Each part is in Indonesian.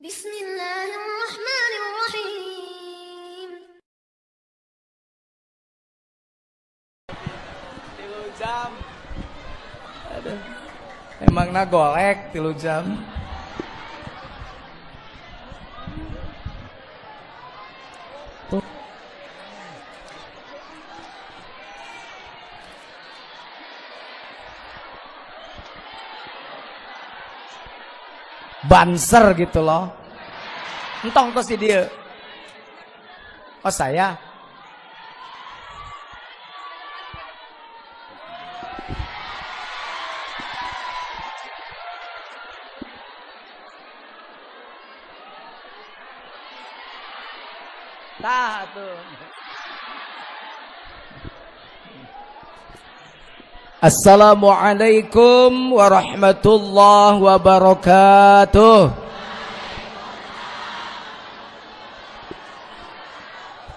Bismillahirrahmanirrahim. Tilu jam. Aduh. Emang na golek tilu jam. Banser gitu loh. Entong tuh si dia. Oh saya Tah tuh. Assalamualaikum warahmatullahi wabarakatuh.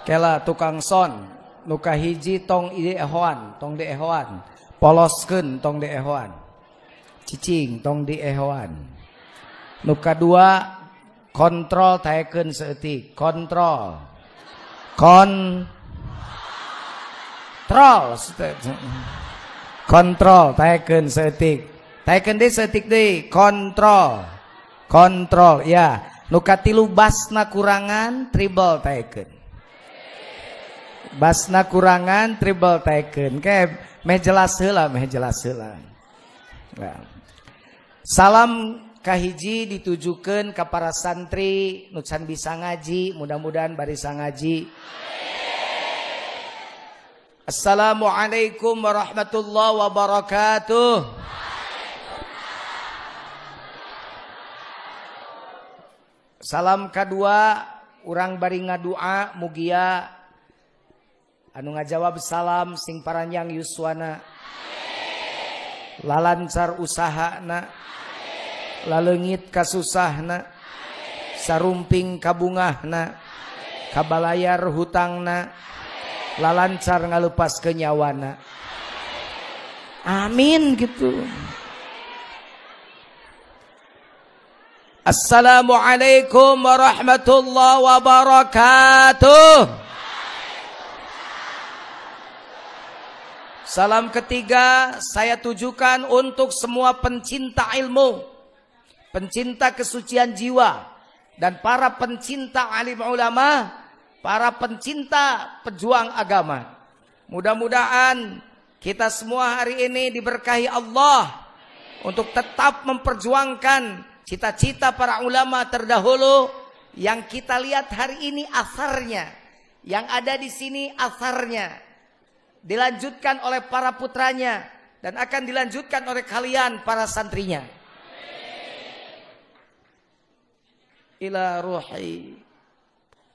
Kela tukang son, nuka hiji tong ide ehoan, tong di ehoan. Poloskeun tong di ehoan. Cicing tong di ehoan. Nuka dua kontrol taekeun seeutik, kontrol. Kon Kontrol. kontrol teken setik. Teken di setik di kontrol kontrol ya. Nukatilu basna kurangan tribal teken basna kurangan tribal teken ke mejelas hela mejelas hela nah. salam kahiji ditujukan ke para santri nucan bisa ngaji mudah-mudahan barisa ngaji Amin. Assalamualaikum warahmatullahi wabarakatuh. Salam kedua, orang bari ngadua mugia anu ngajawab salam sing paranyang yuswana. Lalancar usahana. Lalengit kasusahna. Sarumping kabungahna. Kabalayar hutangna lalancar ngalepas ke nyawana. Amin gitu. Assalamualaikum warahmatullahi wabarakatuh. Salam ketiga saya tujukan untuk semua pencinta ilmu, pencinta kesucian jiwa, dan para pencinta alim ulama para pencinta pejuang agama. Mudah-mudahan kita semua hari ini diberkahi Allah untuk tetap memperjuangkan cita-cita para ulama terdahulu yang kita lihat hari ini asarnya, yang ada di sini asarnya dilanjutkan oleh para putranya dan akan dilanjutkan oleh kalian para santrinya. Ila ruhi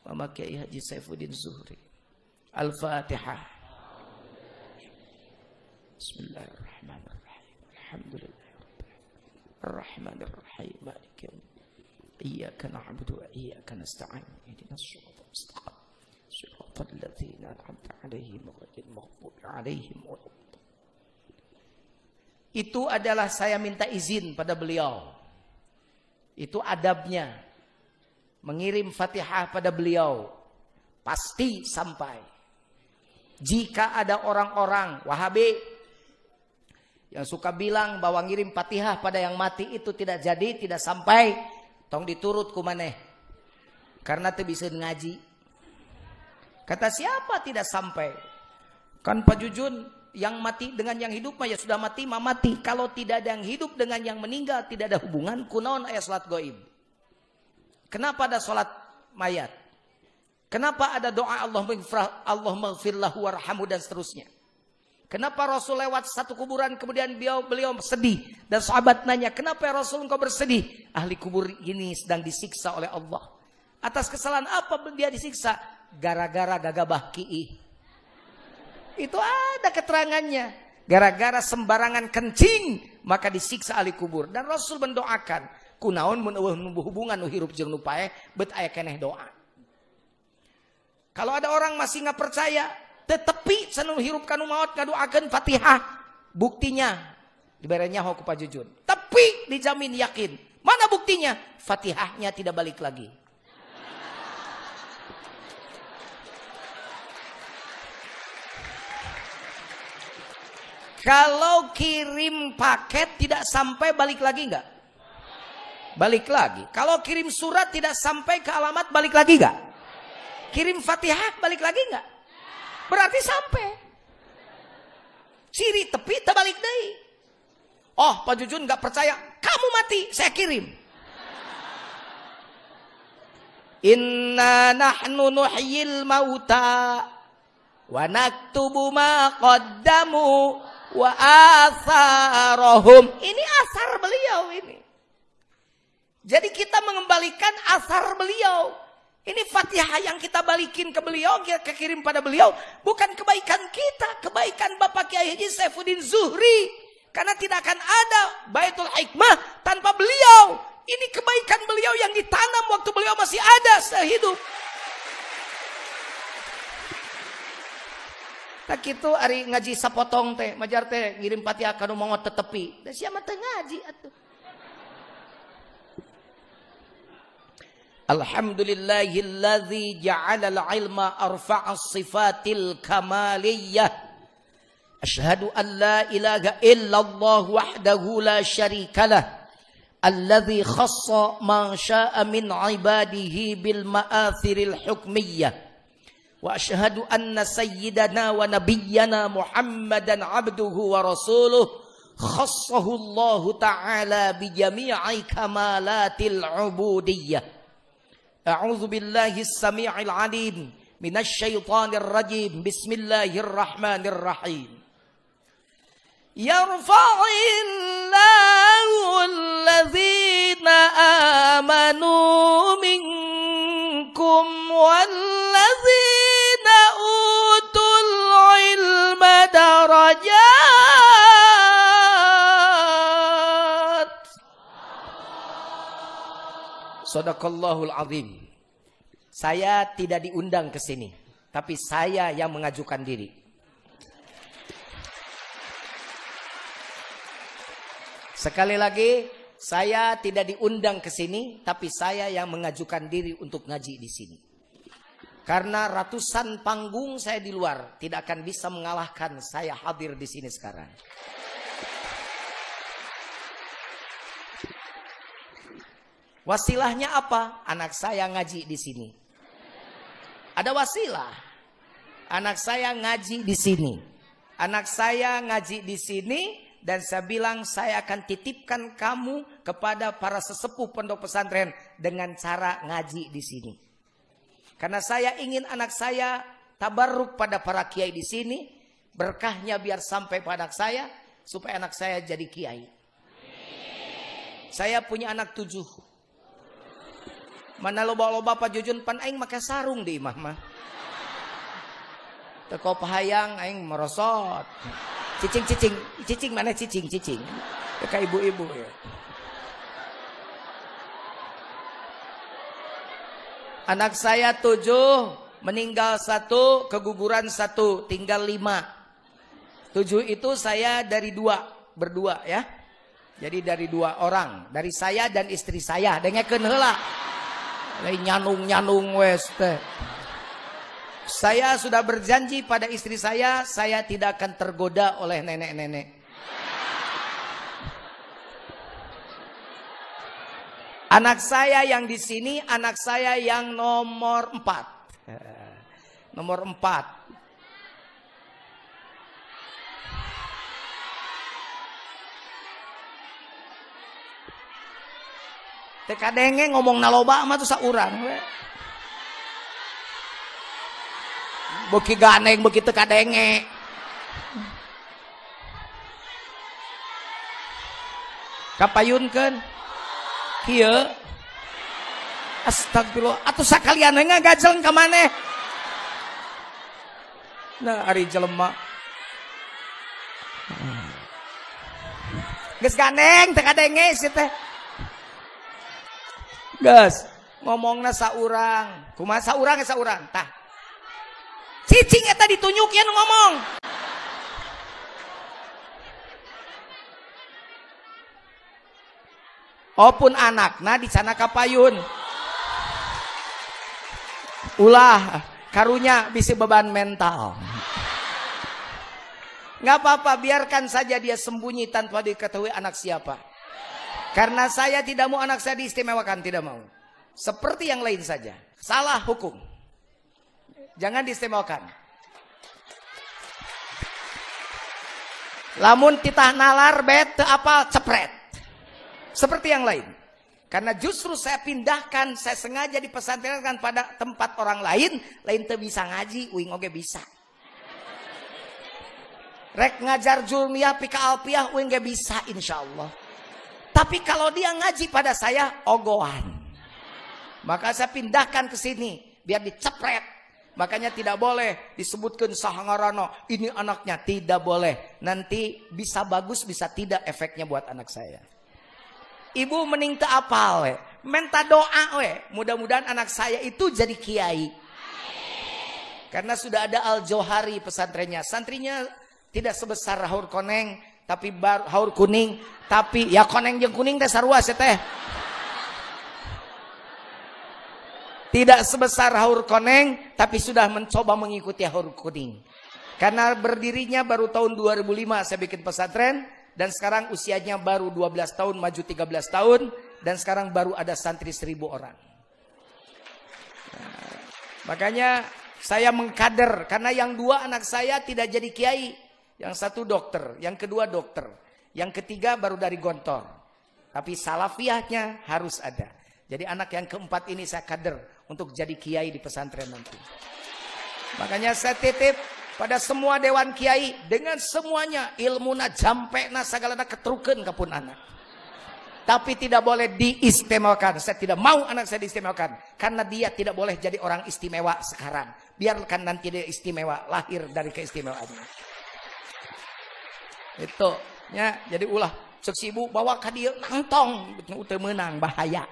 Mama Kiai Haji Saifuddin Zuhri. Al-Fatihah. Bismillahirrahmanirrahim. Alhamdulillah. Ar-Rahmanirrahim. Malik yawm. إياك نعبد وإياك نستعين اهدنا الصراط المستقيم صراط الذين أنعمت عليهم غير المغضوب عليهم ولا Itu adalah saya minta izin pada beliau. Itu adabnya mengirim Fatihah pada beliau pasti sampai. Jika ada orang-orang Wahabi yang suka bilang bahwa ngirim Fatihah pada yang mati itu tidak jadi, tidak sampai, tong diturut ku maneh. Karena itu bisa ngaji. Kata siapa tidak sampai? Kan Pak Jujun yang mati dengan yang hidup mah ya sudah mati mah mati. Kalau tidak ada yang hidup dengan yang meninggal tidak ada hubungan kunaon ayat salat goib. Kenapa ada sholat mayat? Kenapa ada doa Allah maghfirah, Allah maghfirlahu warhamu dan seterusnya? Kenapa Rasul lewat satu kuburan kemudian beliau, beliau sedih dan sahabat nanya, "Kenapa ya Rasul engkau bersedih?" Ahli kubur ini sedang disiksa oleh Allah. Atas kesalahan apa dia disiksa? Gara-gara gagabah ki'i. Itu ada keterangannya. Gara-gara sembarangan kencing maka disiksa ahli kubur dan Rasul mendoakan, kunaon mun hubungan nu hirup jeung nu paeh bet aya keneh doa. Kalau ada orang masih nggak percaya, tetepi sanu hirup kanu maut ngadoakeun Fatihah. Buktinya diberenya ku Pak Jujun. Tapi dijamin yakin Mana buktinya? Fatihahnya tidak balik lagi. Kalau kirim paket tidak sampai balik lagi nggak? Balik lagi. Kalau kirim surat tidak sampai ke alamat balik lagi nggak? Kirim fatihah balik lagi nggak? Berarti sampai. Ciri tepi terbalik deh. Oh Pak Jujun nggak percaya. Kamu mati, saya kirim. Inna nahnu nuhyil mauta wa naktubu ma qaddamu wa atharohum. Ini asar beliau ini. Jadi kita mengembalikan asar beliau. Ini fatihah yang kita balikin ke beliau, kita kirim pada beliau. Bukan kebaikan kita, kebaikan Bapak Kiai Haji Saifuddin Zuhri. Karena tidak akan ada Baitul Hikmah tanpa beliau. Ini kebaikan beliau yang ditanam waktu beliau masih ada sehidup. Tak itu hari ngaji sapotong teh, majar teh ngirim patiha kanu mau tetepi. Dan siapa teh ngaji atuh. الحمد لله الذي جعل العلم أرفع الصفات الكمالية. أشهد أن لا إله إلا الله وحده لا شريك له الذي خص ما شاء من عباده بالمآثر الحكمية. وأشهد أن سيدنا ونبينا محمدا عبده ورسوله خصه الله تعالى بجميع كمالات العبودية. أعوذ بالله السميع العليم من الشيطان الرجيم. بسم الله الرحمن الرحيم. يرفع الله الذين آمنوا منكم والذين Sadaqallahul azim. Saya tidak diundang ke sini, tapi saya yang mengajukan diri. Sekali lagi, saya tidak diundang ke sini, tapi saya yang mengajukan diri untuk ngaji di sini. Karena ratusan panggung saya di luar tidak akan bisa mengalahkan saya hadir di sini sekarang. Wasilahnya apa? Anak saya ngaji di sini. Ada wasilah. Anak saya ngaji di sini. Anak saya ngaji di sini dan saya bilang saya akan titipkan kamu kepada para sesepuh pondok pesantren dengan cara ngaji di sini. Karena saya ingin anak saya tabarruk pada para kiai di sini. Berkahnya biar sampai pada anak saya. Supaya anak saya jadi kiai. Saya punya anak tujuh. Mana loba-loba Pak Jujun pan aing make sarung di imah mah. Teko pahayang aing merosot. Cicing cicing, cicing mana cicing cicing. Teka ibu-ibu ya. Anak saya tujuh, meninggal satu, keguguran satu, tinggal lima. Tujuh itu saya dari dua, berdua ya. Jadi dari dua orang, dari saya dan istri saya. Dengekeun heula. Nyanung-nyanung wes teh. Saya sudah berjanji pada istri saya, saya tidak akan tergoda oleh nenek-nenek. Anak saya yang di sini, anak saya yang nomor empat. Nomor empat. TKDge ngomong naloba mah tuh saurang we. Beki ganeng beki TKDge. Kapayunkeun. Kieu. Astagfirullah. Atuh sakalian we ngagajeleng ka maneh. Nah, ari jelema. Geus ganeng kadenge si teh. Geus ngomongna saurang. Kumaha saurang saurang? Tah. Cicing eta ditunjuk ya ngomong. Opun anak, nah di sana kapayun. Ulah karunya bisa beban mental. Nggak apa-apa, biarkan saja dia sembunyi tanpa diketahui anak siapa. Karena saya tidak mau anak saya diistimewakan, tidak mau. Seperti yang lain saja. Salah hukum. Jangan diistimewakan. Lamun titah nalar bet apa cepret. Seperti yang lain. Karena justru saya pindahkan, saya sengaja dipesantrenkan pada tempat orang lain, lain tuh bisa ngaji, uing oge bisa. Rek ngajar julmiah pika alpiah, uing gak bisa insya Allah. Tapi kalau dia ngaji pada saya, ogohan. Maka saya pindahkan ke sini, biar dicepret. Makanya tidak boleh disebutkan sahangarano, ini anaknya, tidak boleh. Nanti bisa bagus, bisa tidak efeknya buat anak saya. Ibu mending tak apal we. Minta doa we. Mudah-mudahan anak saya itu jadi kiai. Karena sudah ada Al-Johari pesantrennya. Santrinya tidak sebesar Haur Koneng, tapi bar, Haur Kuning, tapi ya Koneng yang Kuning teh sarua teh. Tidak sebesar Haur Koneng, tapi sudah mencoba mengikuti Haur Kuning. Karena berdirinya baru tahun 2005 saya bikin pesantren, dan sekarang usianya baru 12 tahun maju 13 tahun dan sekarang baru ada santri 1000 orang. Nah, makanya saya mengkader karena yang dua anak saya tidak jadi kiai, yang satu dokter, yang kedua dokter, yang ketiga baru dari gontor. Tapi salafiyahnya harus ada. Jadi anak yang keempat ini saya kader untuk jadi kiai di pesantren nanti. Makanya saya titip pada semua dewan kiai dengan semuanya ilmu na jampe na segala na ketruken kapun anak. Tapi tidak boleh diistimewakan. Saya tidak mau anak saya diistimewakan. Karena dia tidak boleh jadi orang istimewa sekarang. Biarkan nanti dia istimewa. Lahir dari keistimewaannya. Itu. Ya, jadi ulah. Cek si ibu bawa ke dia nangtong. Udah menang. Bahaya.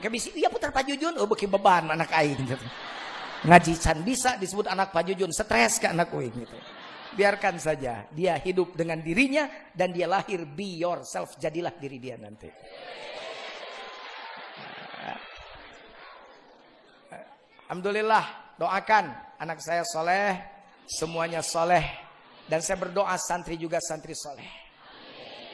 Gak bisa. Iya putar pajujun. Oh beki beban anak aing. Gitu ngaji can bisa disebut anak Pak Jujun stres ke anak uing gitu. Biarkan saja dia hidup dengan dirinya dan dia lahir be yourself jadilah diri dia nanti. Alhamdulillah doakan anak saya soleh semuanya soleh dan saya berdoa santri juga santri soleh.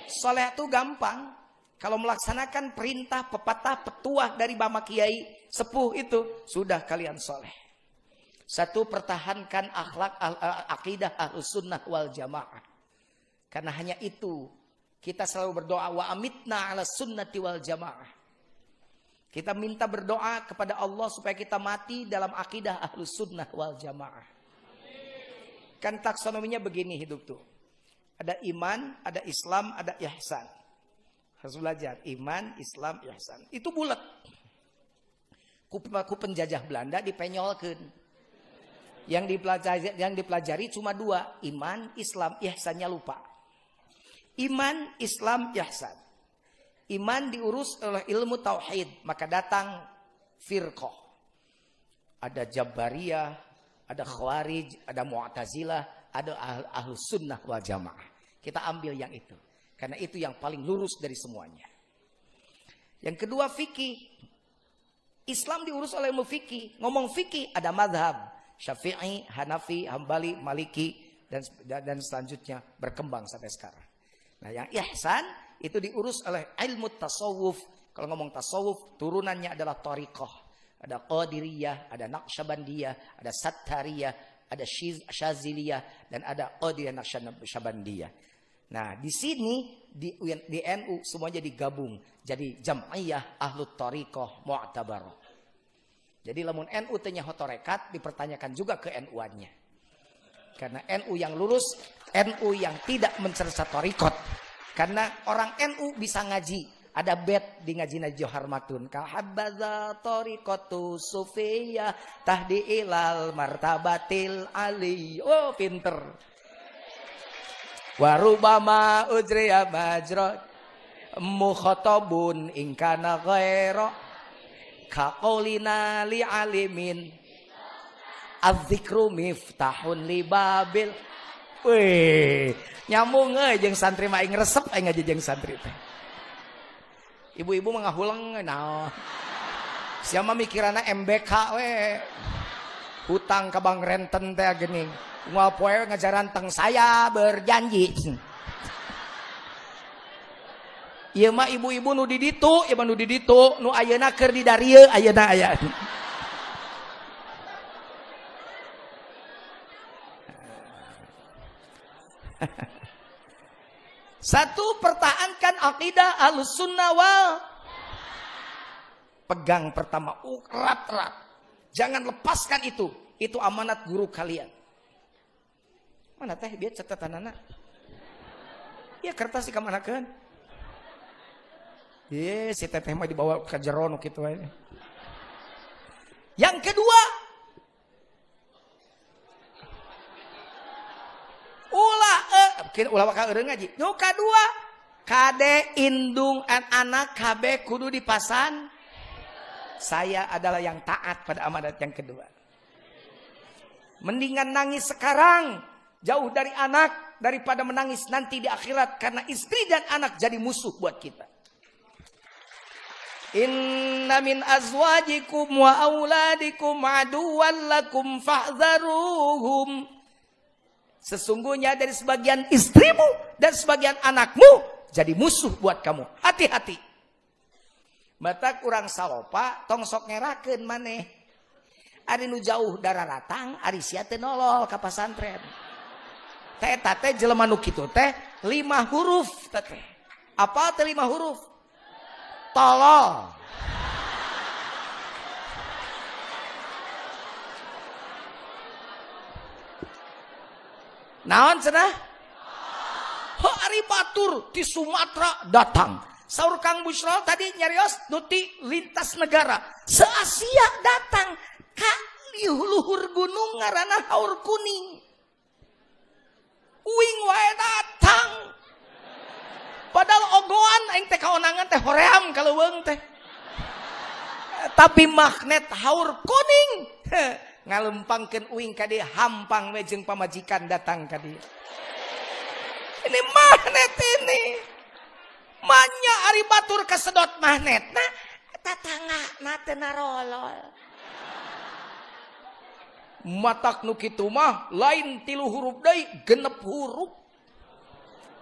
Soleh itu gampang kalau melaksanakan perintah pepatah petuah dari Bama Kiai sepuh itu sudah kalian soleh. Satu, pertahankan akhlak akidah ahlus sunnah wal jamaah. Karena hanya itu kita selalu berdoa wa amitna ala sunnati wal jamaah. Kita minta berdoa kepada Allah supaya kita mati dalam akidah ahlus sunnah wal jamaah. Kan taksonominya begini hidup tuh. Ada iman, ada Islam, ada ihsan. Harus belajar iman, Islam, ihsan. Itu bulat. Ku penjajah Belanda dipenyolkan yang dipelajari, yang dipelajari cuma dua, iman, Islam, ihsannya lupa. Iman, Islam, ihsan. Iman diurus oleh ilmu tauhid, maka datang firqah. Ada Jabariyah, ada Khawarij, ada Mu'tazilah, ada ahl, ahl sunnah wal jamaah. Kita ambil yang itu. Karena itu yang paling lurus dari semuanya. Yang kedua fikih. Islam diurus oleh ilmu fikih. Ngomong fikih ada madhab. Syafi'i, Hanafi, Hambali, Maliki dan dan selanjutnya berkembang sampai sekarang. Nah, yang ihsan itu diurus oleh ilmu tasawuf. Kalau ngomong tasawuf, turunannya adalah tariqah. Ada Qadiriyah, ada Naqsyabandiyah, ada Sattariyah, ada Syaziliyah dan ada Qadiriyah Naqsyabandiyah. Nah, di sini di, di NU semuanya digabung jadi Jam'iyah Ahlut Tariqah Mu'tabarah. Jadi lamun NU tanya hotorekat dipertanyakan juga ke NU-annya. Karena NU yang lurus, NU yang tidak mencerca torikot. Karena orang NU bisa ngaji. Ada bet di ngaji Najwa Harmatun. Kahabbaza torikotu sufiya tahdi ilal martabatil ali. Oh pinter. Warubama ujriya majrot. Mukhotobun ingkana ghairah Kakolina li alimin Adzikru miftahun li babil Wih, nyambung euy jeung santri mah aing resep aing ngaji jeung santri teh. Ibu-ibu mengahulang nah. Siapa mikirana MBK we. Hutang ke Bang Renten teh gini. Ngapa poe ngajaran teng saya berjanji. Ieu mah ibu-ibu nu di ditu, ieu mah nu di ditu, nu ayeuna keur di darieu ayeuna aya. Satu, pertahankan akidah al-sunnah wal. Pegang pertama, erat-erat. Jangan lepaskan itu. Itu amanat guru kalian. Mana teh biar catatan anak. Ya kertas sih ke mana kan? Iya, si teteh mah dibawa ke jeron gitu aja. Yang kedua, ulah eh mungkin ulah bakal eureung ngaji. Nu kadua, kade indung an anak KB kudu dipasan. Saya adalah yang taat pada amanat yang kedua. Mendingan nangis sekarang jauh dari anak daripada menangis nanti di akhirat karena istri dan anak jadi musuh buat kita. Inna min azwajikum wa auladikum aduwan lakum fahzaruhum. Sesungguhnya dari sebagian istrimu dan sebagian anakmu jadi musuh buat kamu. Hati-hati. Mata kurang salopa tong sok ngerakeun maneh. Ari nu jauh darah ratang, ari sia teh nolol ka pasantren. Teh teh jelema nu kitu teh lima huruf teh. Apa teh lima huruf? Tolol. Naon cenah? Ho ari batur di Sumatera datang. Saur Kang Busrol tadi nyarios nuti lintas negara. Se-Asia datang ka luhur gunung ngaranna haur kuning. Uing wae datang. Padahal ogoan aing teh kaonangan teh hoream kalau weung teh. Tapi magnet haur kuning ngalempangkan uing ka dieu hampang we jeung pamajikan datang ka dieu. ini magnet ini. Manya ari batur kesedot magnet nah tatangga na teu narolol. Matak nu kitu mah lain tilu huruf deui genep huruf.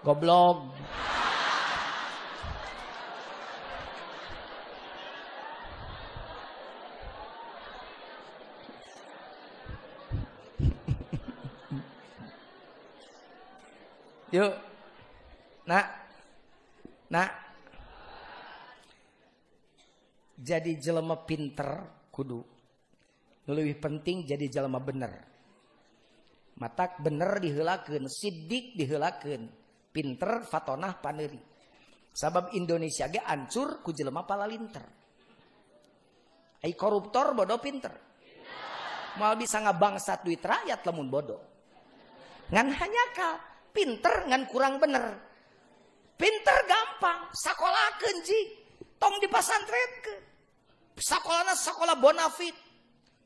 Goblok. Yuk. Nak. Nak. Jadi jelema pinter kudu. Lebih penting jadi jelema bener. Matak bener diheulakeun, sidik diheulakeun, pinter fatonah paneuri. Sabab Indonesia ge ancur ku jelema palalinter. Ai koruptor bodoh pinter. Mal bisa ngabangsat duit rakyat lamun bodoh. Ngan hanya ka pinter ngan kurang bener. Pinter gampang, sekolah kenji, tong di pasantren ke. Sekolahnya sekolah bonafit,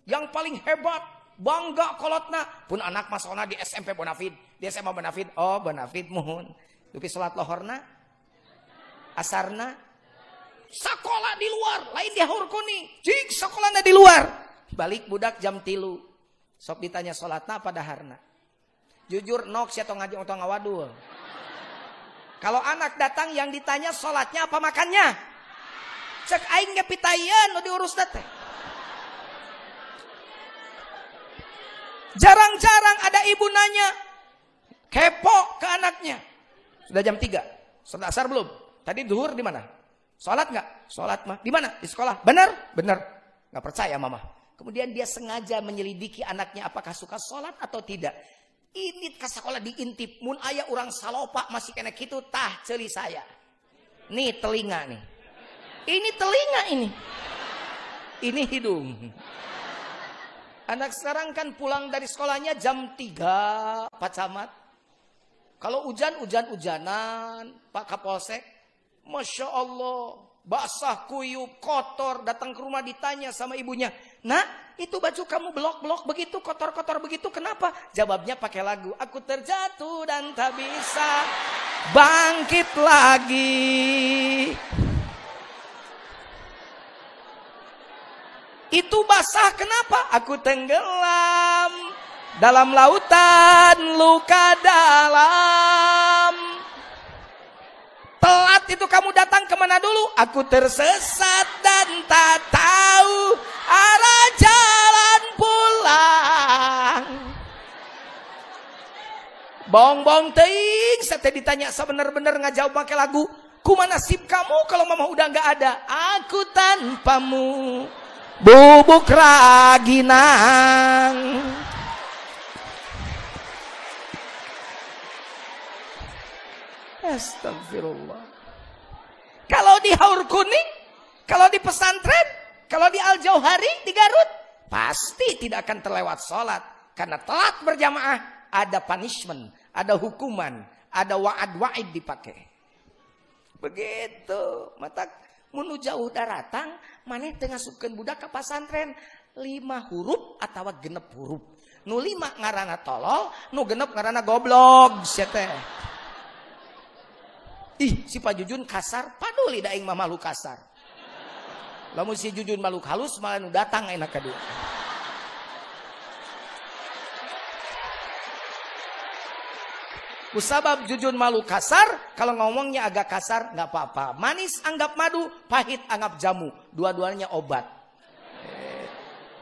yang paling hebat, bangga kolotna. Pun anak masukna di SMP bonafit, di SMA bonafit, oh bonafit mohon. Dupi sholat lohorna, asarna, sekolah di luar, lain di haur kuning. Jik sekolahnya di luar. Balik budak jam tilu. Sok ditanya sholatna pada harna. Jujur nok siapa ngaji atau ngawadul. Kalau anak datang yang ditanya sholatnya apa makannya? Cek aing ngepitayeun nu diurus teh. Jarang-jarang ada ibu nanya. Kepo ke anaknya. Sudah jam 3. Sudah asar belum? Tadi duhur di mana? Sholat nggak? Sholat mah. Di mana? Di sekolah. Benar? Benar. Nggak percaya mama. Kemudian dia sengaja menyelidiki anaknya apakah suka sholat atau tidak. Ini ke sekolah diintip. Mun ayah orang salopa masih kena gitu. Tah celi saya. Nih telinga nih. Ini telinga ini. Ini hidung. Anak sekarang kan pulang dari sekolahnya jam 3 Pak Camat. Kalau hujan, hujan-hujanan Pak Kapolsek. Masya Allah basah kuyup kotor. Datang ke rumah ditanya sama ibunya nak itu baju kamu blok-blok begitu kotor-kotor begitu kenapa? Jawabnya pakai lagu aku terjatuh dan tak bisa bangkit lagi. Itu basah kenapa? Aku tenggelam dalam lautan luka dalam. Telat itu kamu datang ke mana dulu? Aku tersesat dan tak tahu arah jalan pulang. Bong-bong teing, saya ditanya sebenar-benar ngajauh pakai lagu. Kuma nasib kamu kalau mama udah nggak ada? Aku tanpamu bubuk raginang. Astagfirullah. Kalau di Haur Kuning, kalau di pesantren, kalau di Al Jauhari, di Garut, pasti tidak akan terlewat sholat. Karena telat berjamaah, ada punishment, ada hukuman, ada wa'ad-wa'id dipakai. Begitu. Mata munu jauh daratang, mana tengah sukan budak ke pesantren. Lima huruf atau genep huruf. Nu lima ngarana tolol, nu genep ngarana goblok. Siete. Ih, si Pak Jujun kasar, paduli da aing mah malu kasar. Lamun si Jujun malu halus malah nu datang enak kedua. Usabab Jujun malu kasar, kalau ngomongnya agak kasar nggak apa-apa. Manis anggap madu, pahit anggap jamu. Dua-duanya obat.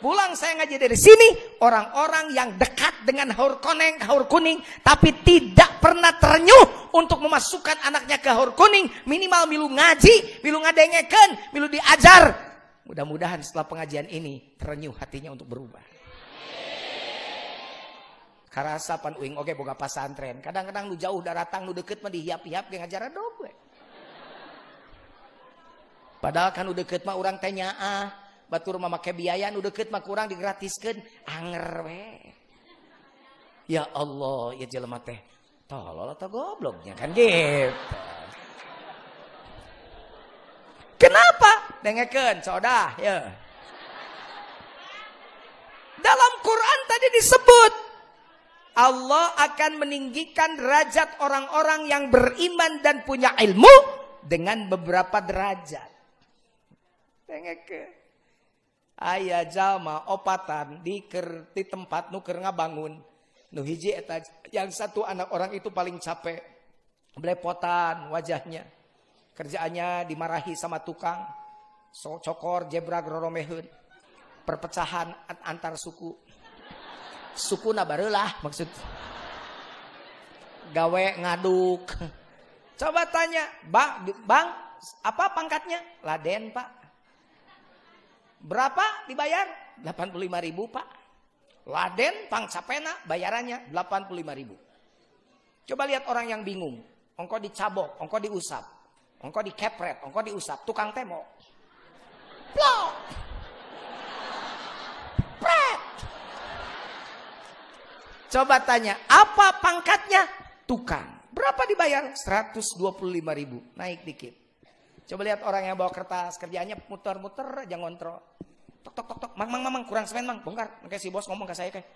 Pulang saya ngaji dari sini, orang-orang yang dekat dengan haur koneng, haur kuning, tapi tidak pernah ternyuh untuk memasukkan anaknya ke haur kuning, minimal milu ngaji, milu ngadengeken, milu diajar. Mudah-mudahan setelah pengajian ini ternyuh hatinya untuk berubah. Karasa pan uing oke boga pasantren. Kadang-kadang nu jauh daratang nu deket mah dihiap-hiap ge ngajar dobe. Padahal kan nu deket mah urang teh nyaah, batur mah make biaya nu deket mah kurang digratiskeun, anger we. Ya Allah, ya jelema teh tolol atau gobloknya kan gitu. Kenapa? Dengekeun, sodah, ya. Dalam Quran tadi disebut Allah akan meninggikan derajat orang-orang yang beriman dan punya ilmu dengan beberapa derajat. Tengeke. Ayah jalma opatan di, ker, di tempat nuker ngabangun. Nu hiji eta yang satu anak orang itu paling capek. Belepotan wajahnya. Kerjaannya dimarahi sama tukang. So, cokor, jebra, groromehun. Perpecahan antar suku suku nabarelah maksud gawe ngaduk coba tanya bang bang apa pangkatnya laden pak berapa dibayar 85 ribu pak laden pang capena bayarannya 85 ribu coba lihat orang yang bingung ongko dicabok ongko diusap ongko dikepret ongko diusap tukang temo plok pret Coba tanya, apa pangkatnya? Tukang. Berapa dibayar? 125 ribu. Naik dikit. Coba lihat orang yang bawa kertas, kerjanya muter-muter aja ngontrol. Tok, tok, tok, tok. Mang, mang, mang, kurang semen, mang. Bongkar. Kayak si bos ngomong ke saya kayak.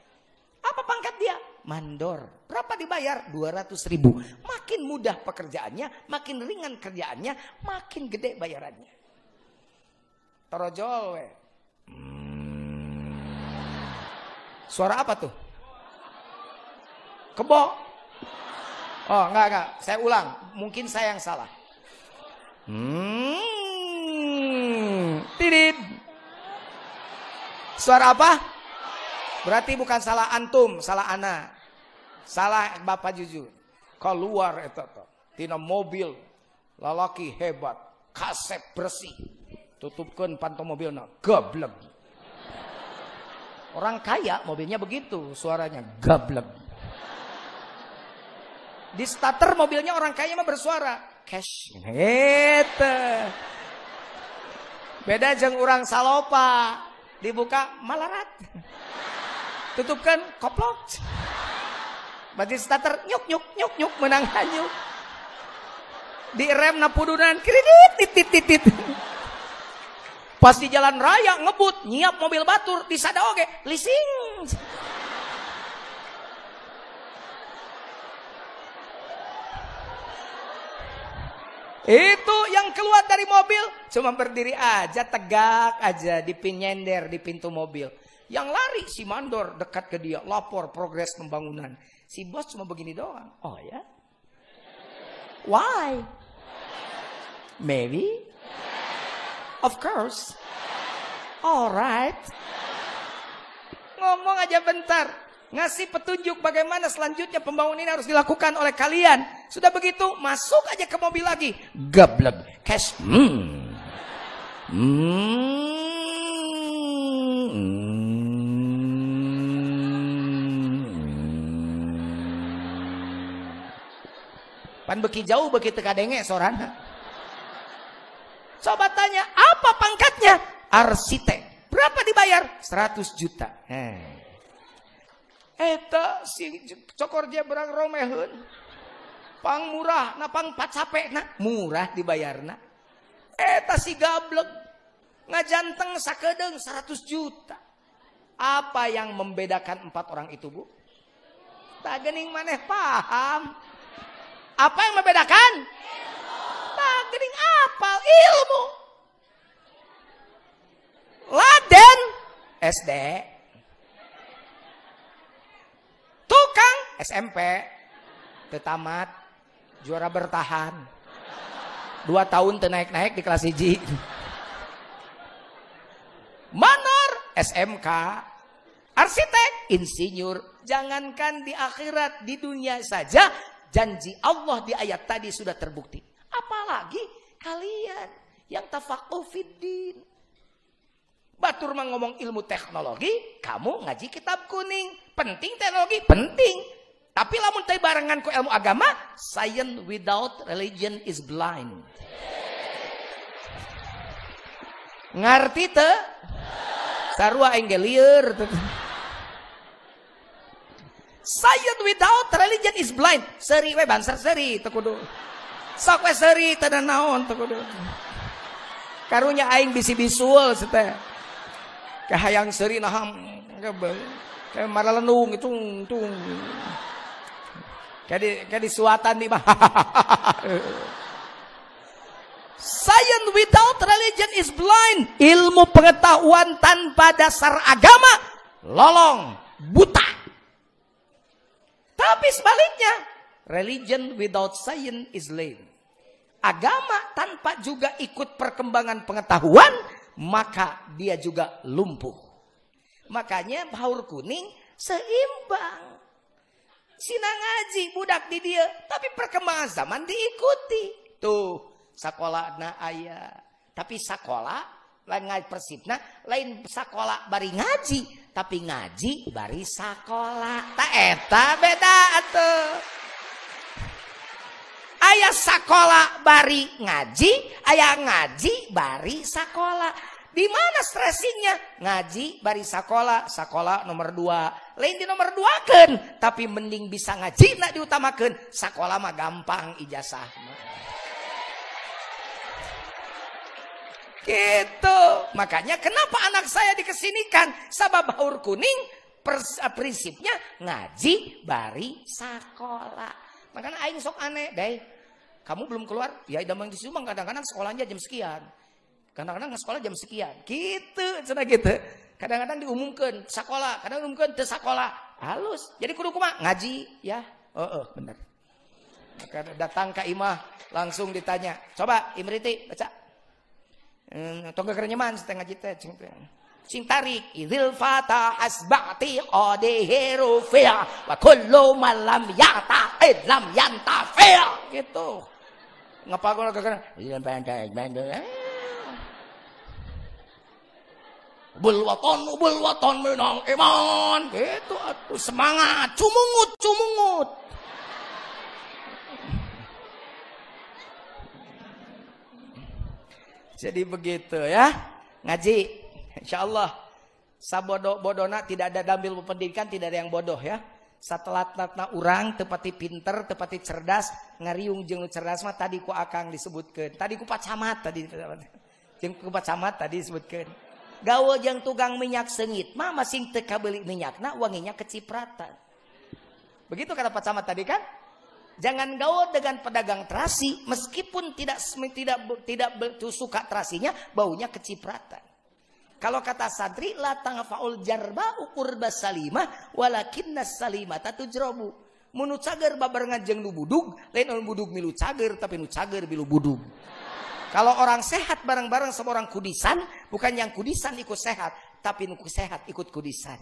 Apa pangkat dia? Mandor. Berapa dibayar? 200 ribu. Makin mudah pekerjaannya, makin ringan kerjaannya, makin gede bayarannya. Torojol, we. Hmm. Suara apa tuh? Kebo. Oh, enggak, enggak. Saya ulang. Mungkin saya yang salah. Hmm. Suara apa? Berarti bukan salah antum, salah ana. Salah Bapak jujur. Keluar itu. Tina mobil. Lalaki hebat. Kasep bersih. Tutupkan pantau mobilnya. Gablek. Orang kaya mobilnya begitu suaranya. Gablek. Di starter mobilnya orang kaya mah bersuara. Cash. Gitu. Beda jeng orang salopa. Dibuka malarat. Tutupkan koplok. Berarti starter nyuk nyuk nyuk nyuk menang hanyuk. Di rem na pudunan kredit titit titit. Pas di jalan raya ngebut nyiap mobil batur di sada oge lising. Itu yang keluar dari mobil cuma berdiri aja, tegak aja di pin nyender di pintu mobil. Yang lari si mandor dekat ke dia, lapor progres pembangunan. Si bos cuma begini doang. Oh ya? Why? Maybe? Of course. Alright. Ngomong aja bentar. Ngasih petunjuk bagaimana selanjutnya pembangunan ini harus dilakukan oleh kalian. Sudah begitu, masuk aja ke mobil lagi. Gablek. Cash. Hmm. Hmm. Pan beki jauh beki teka denge sorana. Coba tanya, apa pangkatnya? Arsitek. Berapa dibayar? 100 juta. Heh. Eta si cokor dia berang romeheun. Pang murah, na pang pacape na murah dibayarna. Eta si gablek ngajanteng sakedeng 100 juta. Apa yang membedakan empat orang itu bu? Tak gening maneh paham. Apa yang membedakan? Tak gening apal ilmu. Laden SD. Tukang SMP. Tetamat. Juara bertahan. Dua tahun tenaik-naik di kelas hiji. Manor SMK. Arsitek, insinyur. Jangankan di akhirat, di dunia saja. Janji Allah di ayat tadi sudah terbukti. Apalagi kalian yang tafakuh fiddin. Batur mah ngomong ilmu teknologi, kamu ngaji kitab kuning. Penting teknologi, penting. Tapi lamun teh barengan ku ilmu agama, science without religion is blind. Ngarti te? Sarua enggelieur. Science without religion is blind. Seri we bansar seri teu kudu. Sok we seri teu naon teu kudu. Karunya aing bisi bisul teh. Kahayang seri naham kayak marah lenung itu tung. Kayak kayak di suatan di mah. Science without religion is blind. Ilmu pengetahuan tanpa dasar agama lolong, buta. Tapi sebaliknya, religion without science is lame. Agama tanpa juga ikut perkembangan pengetahuan, maka dia juga lumpuh. Makanya baur kuning seimbang. Sina ngaji budak di dia, tapi perkembangan zaman diikuti. Tuh, sekolah na ayah. Tapi sekolah lain ngaji persibna, lain sekolah bari ngaji, tapi ngaji bari sekolah. Tak eta beda atuh. Ayah sekolah bari ngaji, ayah ngaji bari sekolah. Di mana stressingnya? Ngaji bari sekolah, sekolah nomor dua. Lain di nomor dua kan, tapi mending bisa ngaji nak diutamakan. Sekolah mah gampang ijazah. Gitu. Makanya kenapa anak saya dikesinikan? Sabab baur kuning uh, prinsipnya ngaji bari sekolah. Makanya aing sok aneh, deh. Kamu belum keluar? Ya idamang di Subang kadang-kadang sekolahnya jam sekian. Kadang-kadang sekolah jam sekian. Gitu, cina gitu. Kadang-kadang diumumkan sekolah, kadang diumumkan te sekolah. Halus. Jadi kudu kumaha? Ngaji, ya. Oh, oh. Maka datang ke imah langsung ditanya. Coba Imriti baca. Hmm, tongga kerenyaman setengah jita sing tarik idil fata asbati qadihi rufi'a wa kullu malam yata lam yantafi' gitu ngapa gua kagak Bulwaton, bulwaton menang iman. Gitu atuh semangat, cumungut, cumungut. Jadi begitu ya. Ngaji. Insya Allah. Sabodo-bodona tidak ada dambil pendidikan, tidak ada yang bodoh ya. Setelah natna orang tepati pinter, tepati cerdas, ngariung jeung cerdas mah tadi ku akang disebutkan. Tadi ku pacamat tadi. Jeung ku pacamat tadi disebutkan. Gawe yang tugang minyak sengit mah masing teka beli minyak nah wanginya kecipratan. Begitu kata pacamat tadi kan? Jangan gaul dengan pedagang terasi meskipun tidak tidak tidak suka terasinya baunya kecipratan. Kalau kata santri la tangfaul jarba ukur basalima walakin salima tatujrobu. Munu cager babarengan jeung nu budug, lain nu budug milu cager tapi nu cager milu budug. Kalau orang sehat bareng-bareng sama orang kudisan, bukan yang kudisan ikut sehat, tapi nu sehat ikut kudisan.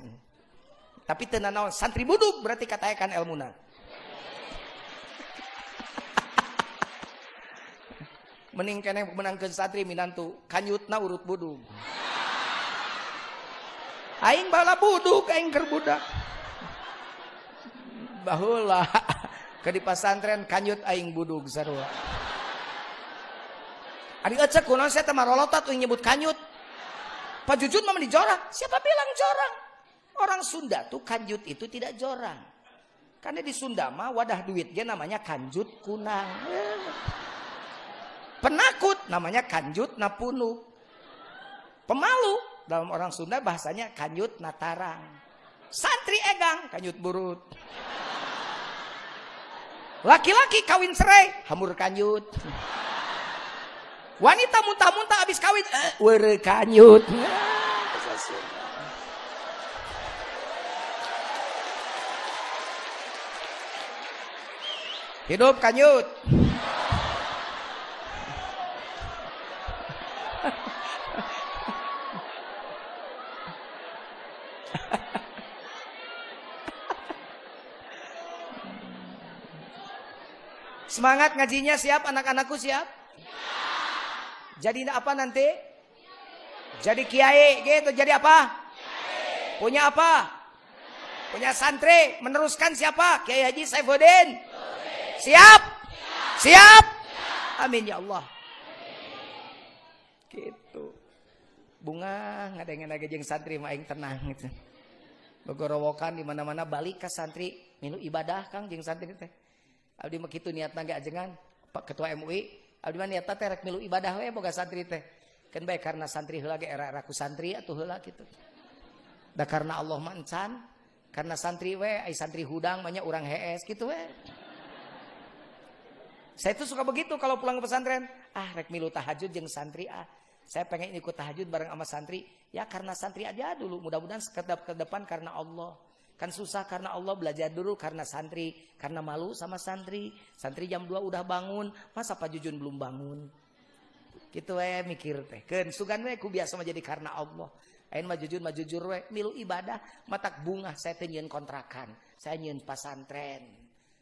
Tapi tenanawan santri budug berarti katakan elmuna. Mending kene menangkeun satri minantu kanyutna urut budug. Aing bala budug aing keur budak. Baheula ke di pesantren kanyut aing budug sarua. Ari ecek kunaon saya teh marolotat tuh nyebut kanyut. Pak Jujun mah di jorang. Siapa bilang jorang? Orang Sunda tuh kanjut itu tidak jorang. Karena di Sunda mah wadah duitnya namanya kanjut kunang. Penakut namanya kanjut napunu. Pemalu dalam orang Sunda bahasanya kanjut natarang. Santri egang kanjut burut. Laki-laki kawin serai hamur kanjut. Wanita muntah-muntah habis kawin eh, were kanjut. Hidup kanjut. Semangat ngajinya siap anak-anakku siap? Jadi apa nanti? Jadi kiai gitu. Jadi apa? Punya apa? Punya santri. Meneruskan siapa? Kiai Haji Saifuddin. Siap? Siap? Amin ya Allah. Gitu. Bunga ngadengin lagi jeng santri maing tenang gitu. Begorowokan di mana-mana balik ke santri minum ibadah Kang jeng santri teh. Abdi mah kitu niatna ge ajengan Pak Ketua MUI. Abdi mah niatna teh rek milu ibadah we boga santri teh. Kan bae karena santri heula ge era-era ku santri atuh heula kitu. Da karena Allah mah encan, karena santri we ai santri hudang banyak orang hees gitu we. Saya tuh suka begitu kalau pulang ke pesantren. Ah, rek milu tahajud jeung santri ah. Saya pengen ikut tahajud bareng sama santri. Ya karena santri aja dulu. Mudah-mudahan ke depan karena Allah. Kan susah karena Allah belajar dulu karena santri, karena malu sama santri. Santri jam 2 udah bangun, masa Pak Jujun belum bangun? Gitu we mikir teh. Keun sugan we ku biasa jadi karena Allah. Ain mah jujur mah jujur we milu ibadah matak bunga saya teh kontrakan. Saya nyeun pasantren.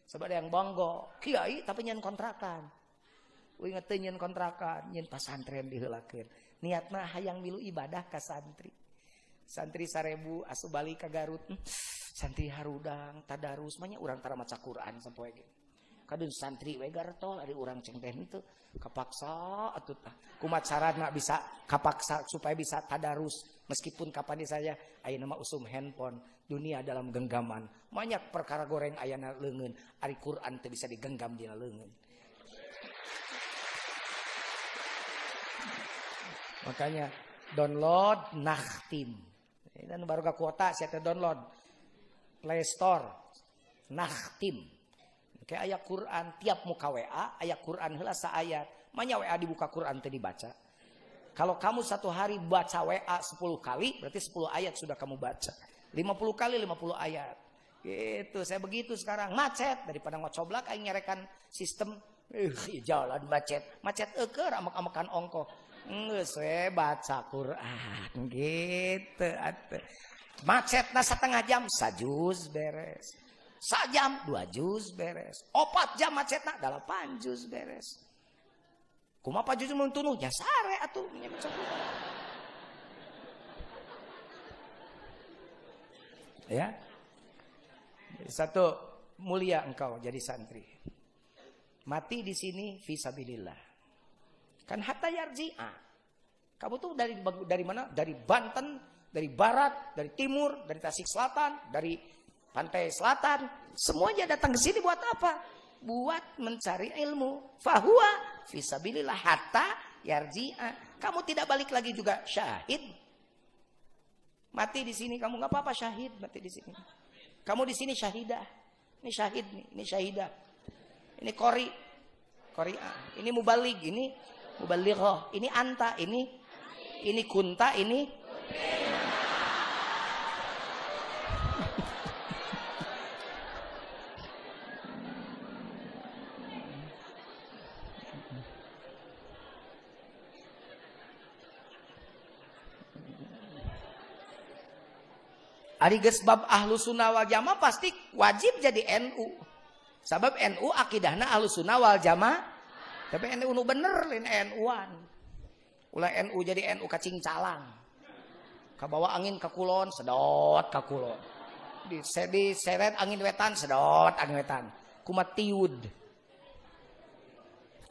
Sebab ada yang bangga, kiai tapi nyeun kontrakan. Ingat teh kontrakan, nyeun pasantren diheulakeun. Niatna hayang milu ibadah ka santri. Santri sarebu asubali ka Garut. Hmm santri harudang tadarus banyak orang tara maca Quran sampai gitu kadun santri we gartol ada orang cengteh itu kapaksa atuh tah. Kumat nak bisa kapaksa supaya bisa tadarus. Meskipun kapan saya aya nama usum handphone dunia dalam genggaman. Banyak perkara goreng ayana leungeun ari Quran teh bisa digenggam dina leungeun. Makanya download nakhtim dan baru ke kuota saya download Play Store. Nakhtim. Kayak ayat Quran tiap muka WA, ayat Quran heula ayat. Manya WA dibuka Quran tadi baca. Kalau kamu satu hari baca WA 10 kali, berarti 10 ayat sudah kamu baca. 50 kali 50 ayat. Gitu, saya begitu sekarang. Macet daripada ngocoblak aing nyarekan sistem eh jalan macet. Macet eker amak-amakan ongko. We baca Quran gitu. Macet na setengah jam, sajus beres. Sajam, dua jus beres. Opat jam macet na, delapan jus beres. Kumapa jus mentunuh, ya sare atuh. Ya. Satu, mulia engkau jadi santri. Mati di sini visabilillah. Kan hatta yarji'a. Kamu tuh dari dari mana? Dari Banten dari barat, dari timur, dari Tasik Selatan, dari pantai selatan, semuanya datang ke sini buat apa? Buat mencari ilmu. Fahuwa fisabilillah hatta yarji'a. Kamu tidak balik lagi juga syahid. Mati di sini kamu nggak apa-apa syahid mati di sini. Kamu di sini syahidah. Ini syahid nih, ini syahidah. Ini kori. Kori. ah. Ini mubalik, ini mubalighah. Ini anta, ini ini kunta, ini Ari geus bab ahlu sunnah wal jamaah pasti wajib jadi NU. Sabab NU akidahna ahlu sunnah wal jamaah. Tapi NU nu bener lain NU-an. Ulah NU jadi NU kacing calang. Kabawa angin ke kulon, sedot ke kulon. Di, di seret angin wetan, sedot angin wetan. Kumat tiud.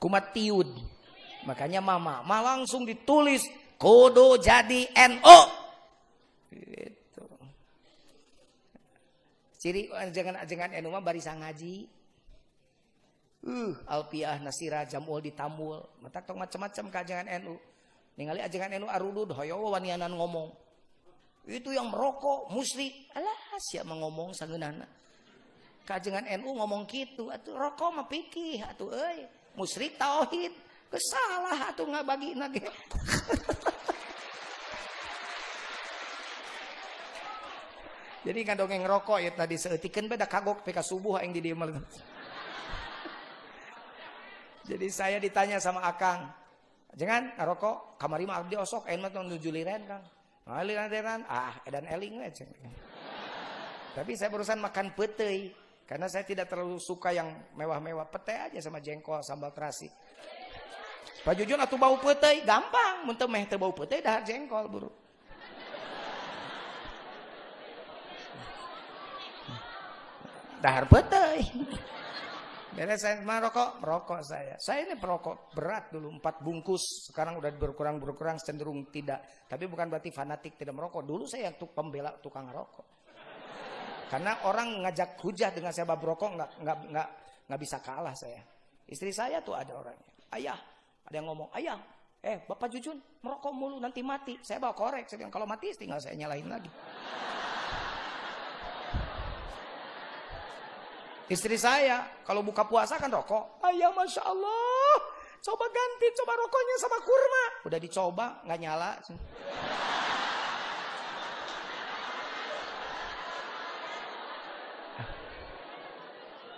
Kumat tiud. Makanya mama, mah langsung ditulis kudu jadi NU. Gitu. Ciri ajengan-ajengan enu mah barisan ngaji. Uh, alpiah nasira jamul ditambul. Mata tong macam-macam ka ajengan enu. Ningali ajengan enu arudud hoyo wanianan ngomong. Itu yang merokok musrik. Alah sia ngomong sangeunana. Kajengan NU ngomong gitu, atuh rokok mah pikih atuh euy. Musyrik tauhid. Kesalah atuh ngabagi ge. Jadi kan dongeng rokok ya tadi seetikeun beda kagok peka subuh yang di dieu Jadi saya ditanya sama Akang, jangan rokok kamari mah abdi osok ayeuna mah nuju liren Kang. Ah liren ah edan eling we Tapi saya barusan makan petei karena saya tidak terlalu suka yang mewah-mewah. Pete aja sama jengkol sambal terasi. Pak Jujun atuh bau petei gampang, mun teu meh bau petei dahar jengkol buru. dahar petei. Beres saya merokok, merokok saya. Saya ini perokok berat dulu, empat bungkus. Sekarang udah berkurang berkurang cenderung tidak. Tapi bukan berarti fanatik tidak merokok. Dulu saya tuh pembela tukang rokok. Karena orang ngajak hujah dengan saya bab rokok nggak nggak nggak nggak bisa kalah saya. Istri saya tuh ada orangnya. Ayah, ada yang ngomong, ayah, eh bapak Jujun merokok mulu nanti mati. Saya bawa korek. Saya bilang kalau mati tinggal saya nyalain lagi. Istri saya kalau buka puasa kan rokok. Ayah masya Allah. Coba ganti, coba rokoknya sama kurma. Udah dicoba, nggak nyala.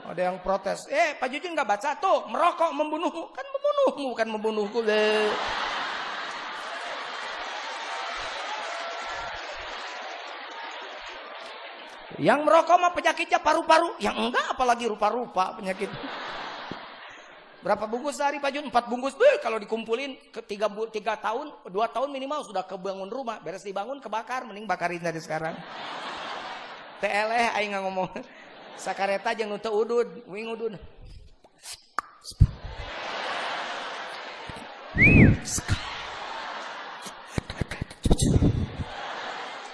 Ada yang protes. Eh, Pak Jujun nggak baca tuh, merokok membunuhmu. Kan membunuhmu, bukan membunuhku. deh. Yang merokok mah penyakitnya paru-paru. Yang enggak apalagi rupa-rupa penyakit. Berapa bungkus sehari Pak Jun? Empat bungkus. Beuh, kalau dikumpulin ke tiga, tiga tahun, dua tahun minimal sudah kebangun rumah. Beres dibangun kebakar, mending bakarin dari sekarang. TLE aing ngomong. Sakareta jeung nu udud, wing udud.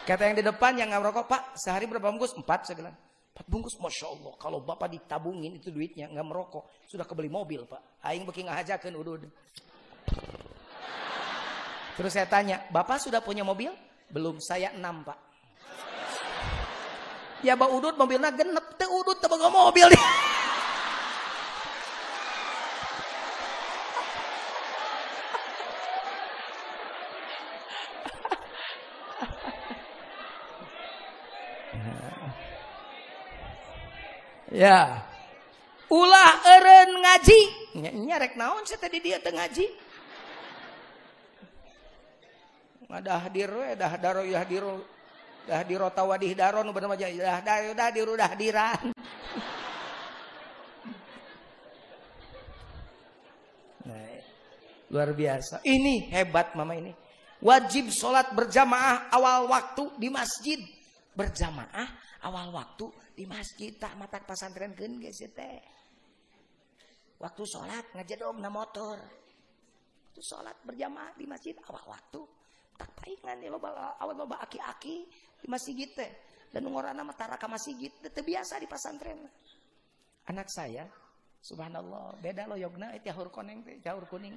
Kata yang di depan yang nggak merokok, Pak, sehari berapa bungkus? Empat, saya bilang. Empat bungkus, Masya Allah. Kalau Bapak ditabungin itu duitnya, nggak merokok. Sudah kebeli mobil, Pak. Aing beki ngahajakan, udah, udah. Terus saya tanya, Bapak sudah punya mobil? Belum, saya enam, Pak. Ya, Pak Udut mobilnya genep. Teh Udut, teh mobil. Ya. Ulah eren ngaji. Nyarek naon sih tadi dia tengah ngaji. Hadir we dah daro ya hadiru dah diro tawadih daro bener dah dah dah diru dah diran. Luar biasa. Ini hebat mama ini. Wajib sholat berjamaah awal waktu di masjid. Berjamaah awal waktu di masjid tak mata pesantren kan guys teh. Waktu sholat ngajedom na motor. Waktu sholat berjamaah di masjid awal waktu tak paingan ya loba awal loba aki-aki di masjid teh. Dan ngorana mah taraka masjid teh biasa di pesantren. Anak saya subhanallah beda lo yogna itu jahur koneng teh jahur kuning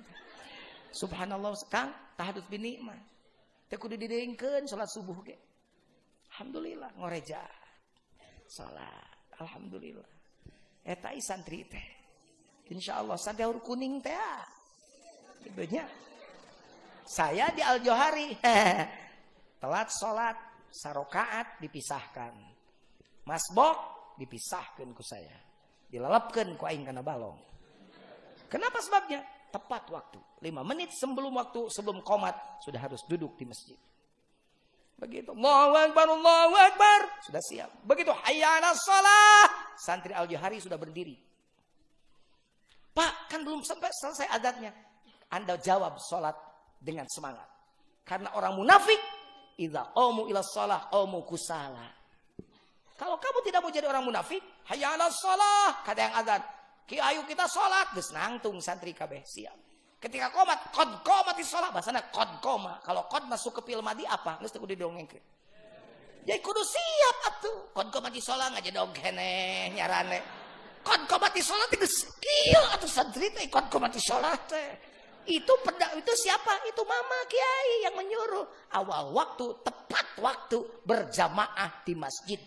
subhanallah kang tahadut bini mah. Teh kudu didengkeun sholat subuh ge. Alhamdulillah ngoreja salat alhamdulillah etai santri teh Insya Allah kuning teh. ah. Gitunya. Saya di Al Johari telat sholat sarokaat dipisahkan. Masbok dipisahkan ku saya. Dilalapkan ku aing kana balong. Kenapa sebabnya? Tepat waktu. Lima menit sebelum waktu, sebelum komat, sudah harus duduk di masjid. Begitu. Allahu Akbar, Allahu Akbar. Sudah siap. Begitu. Hayya ala salah. Santri Al-Johari sudah berdiri. Pak, kan belum sampai selesai adatnya. Anda jawab sholat dengan semangat. Karena orang munafik, idza qamu ila shalah qamu kusala. Kalau kamu tidak mau jadi orang munafik, hayya ala shalah, kata yang azan. Ki ayu kita sholat, geus nangtung santri kabeh siap. Ketika komat, kod komat di sholat, bahasanya kod koma. Kalau kod masuk ke film madi apa? Teu kudu didongengkeun. Jadi kudu siap atuh. Kod komat di sholat ngaji dongkene nyarane. Kod komat di sholat itu skill atuh santri teh kod komat di sholat teh. Itu peda, itu siapa? Itu mama kiai yang menyuruh. Awal waktu, tepat waktu berjamaah di masjid.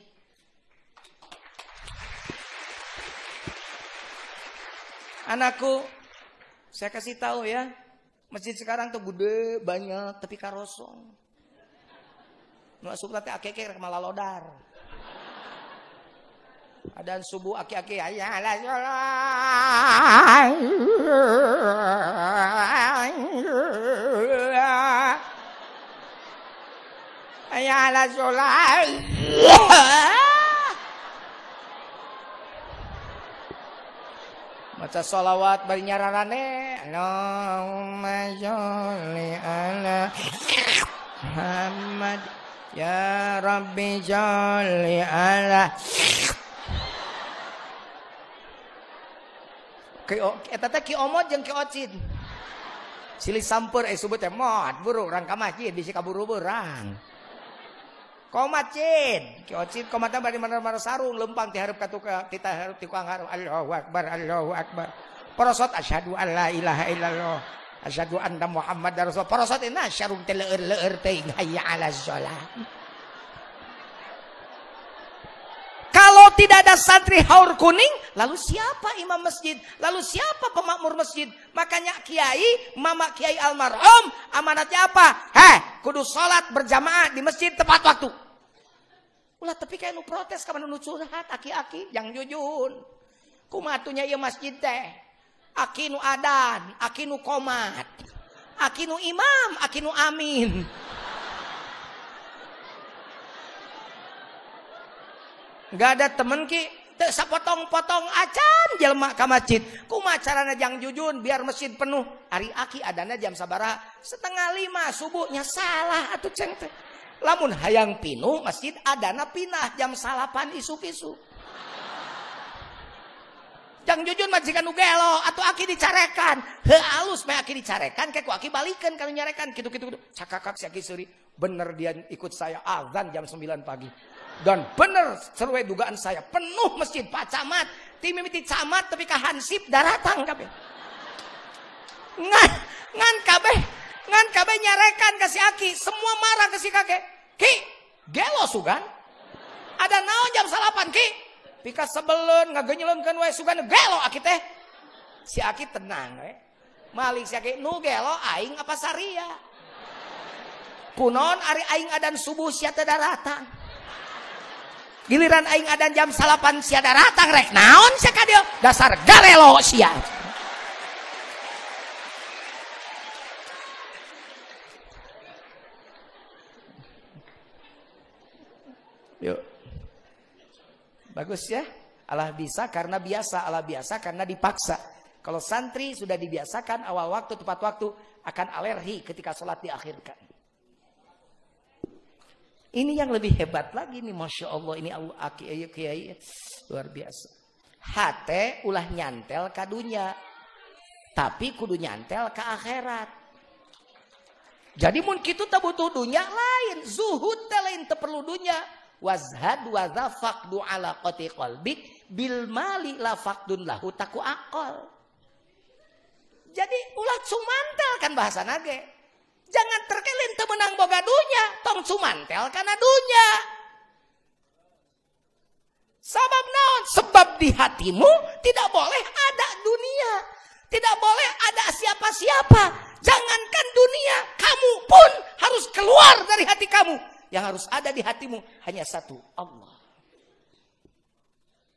Anakku, saya kasih tahu ya, masjid sekarang tuh gede, banyak, tapi karosong. Asup teh akeke malah lodar. Adan subuh aki-aki aya la sholat. Aya la sholat. Maca solawat bari nyararane. Allahumma sholli ala Muhammad. Ya Rabbi sholli ala Ki eta teh ki omot jeung ki ocin. Silih samper eh subut teh mod buru urang ka masjid bisi kaburu berang. Komat ocin komat teh bari mana-mana sarung lempang ti hareup kita hareup ti kuang Allahu akbar Allahu akbar. Porosot asyhadu an la ilaha illallah. Asyhadu anna Muhammadar Rasul. Porosot ina sarung teh leueur-leueur teuing hayya 'alas shalah. Kalau tidak ada santri haur kuning, lalu siapa imam masjid? Lalu siapa pemakmur masjid? Makanya kiai, mama kiai almarhum, amanatnya apa? Heh, kudu sholat berjamaah di masjid tepat waktu. Ulah tapi kayak nu protes kapan nu curhat aki-aki yang jujun. Kumatunya ieu masjid teh. Aki nu adan, aki nu komat. Aki nu imam, aki nu amin. Gak ada temen ki sapotong-potong acan jelema ka masjid. Kumaha carana jang jujun biar masjid penuh. Ari aki adana jam sabaraha? Setengah lima subuhnya salah atuh ceng teh. Lamun hayang pinuh masjid adana pinah jam salapan isuk-isuk. Jang jujun majikan nu gelo atau aki dicarekan. Heuh alus mah aki dicarekan kayak ku aki balikeun kalau nyarekan kitu-kitu. Cakakak si aki seuri. Bener dia ikut saya azan jam 9 pagi. Dan benar sesuai dugaan saya penuh masjid Pak Camat. Ti mimiti camat tapi ka hansip daratang kabeh. Ngan ngan kabeh ngan kabeh nyarekan ke si Aki, semua marah ke si kakek. Ki, gelo sugan. Ada naon jam salapan ki? Pika sebelun, ngagenyeleunkeun wae sugan gelo aki teh. Si aki tenang we. Malik si aki nu gelo aing apa saria. Kunon ari aing adan subuh sia teh daratang. Giliran aing adan jam salapan sia daratang rek naon sia ka dieu? Dasar galelo sia. Bagus ya. Allah bisa karena biasa, Allah biasa karena dipaksa. Kalau santri sudah dibiasakan awal waktu tepat waktu akan alergi ketika sholat diakhirkan. Ini yang lebih hebat lagi nih, masya Allah ini Allah kiai luar biasa. Hate ulah nyantel kadunya, tapi kudu nyantel ke akhirat. Jadi mun kitu teu butuh dunya lain, zuhud lain teu perlu dunya. Wazhad wa zafaqdu ala qati qalbik bil mali la faqdun lahu taku akal. Jadi ulah cumantel kan bahasa nage. Jangan terkelin temenang boga dunya, tong cumantel karena dunya. Sebab naon? Sebab di hatimu tidak boleh ada dunia. Tidak boleh ada siapa-siapa. Jangankan dunia, kamu pun harus keluar dari hati kamu. Yang harus ada di hatimu hanya satu, Allah.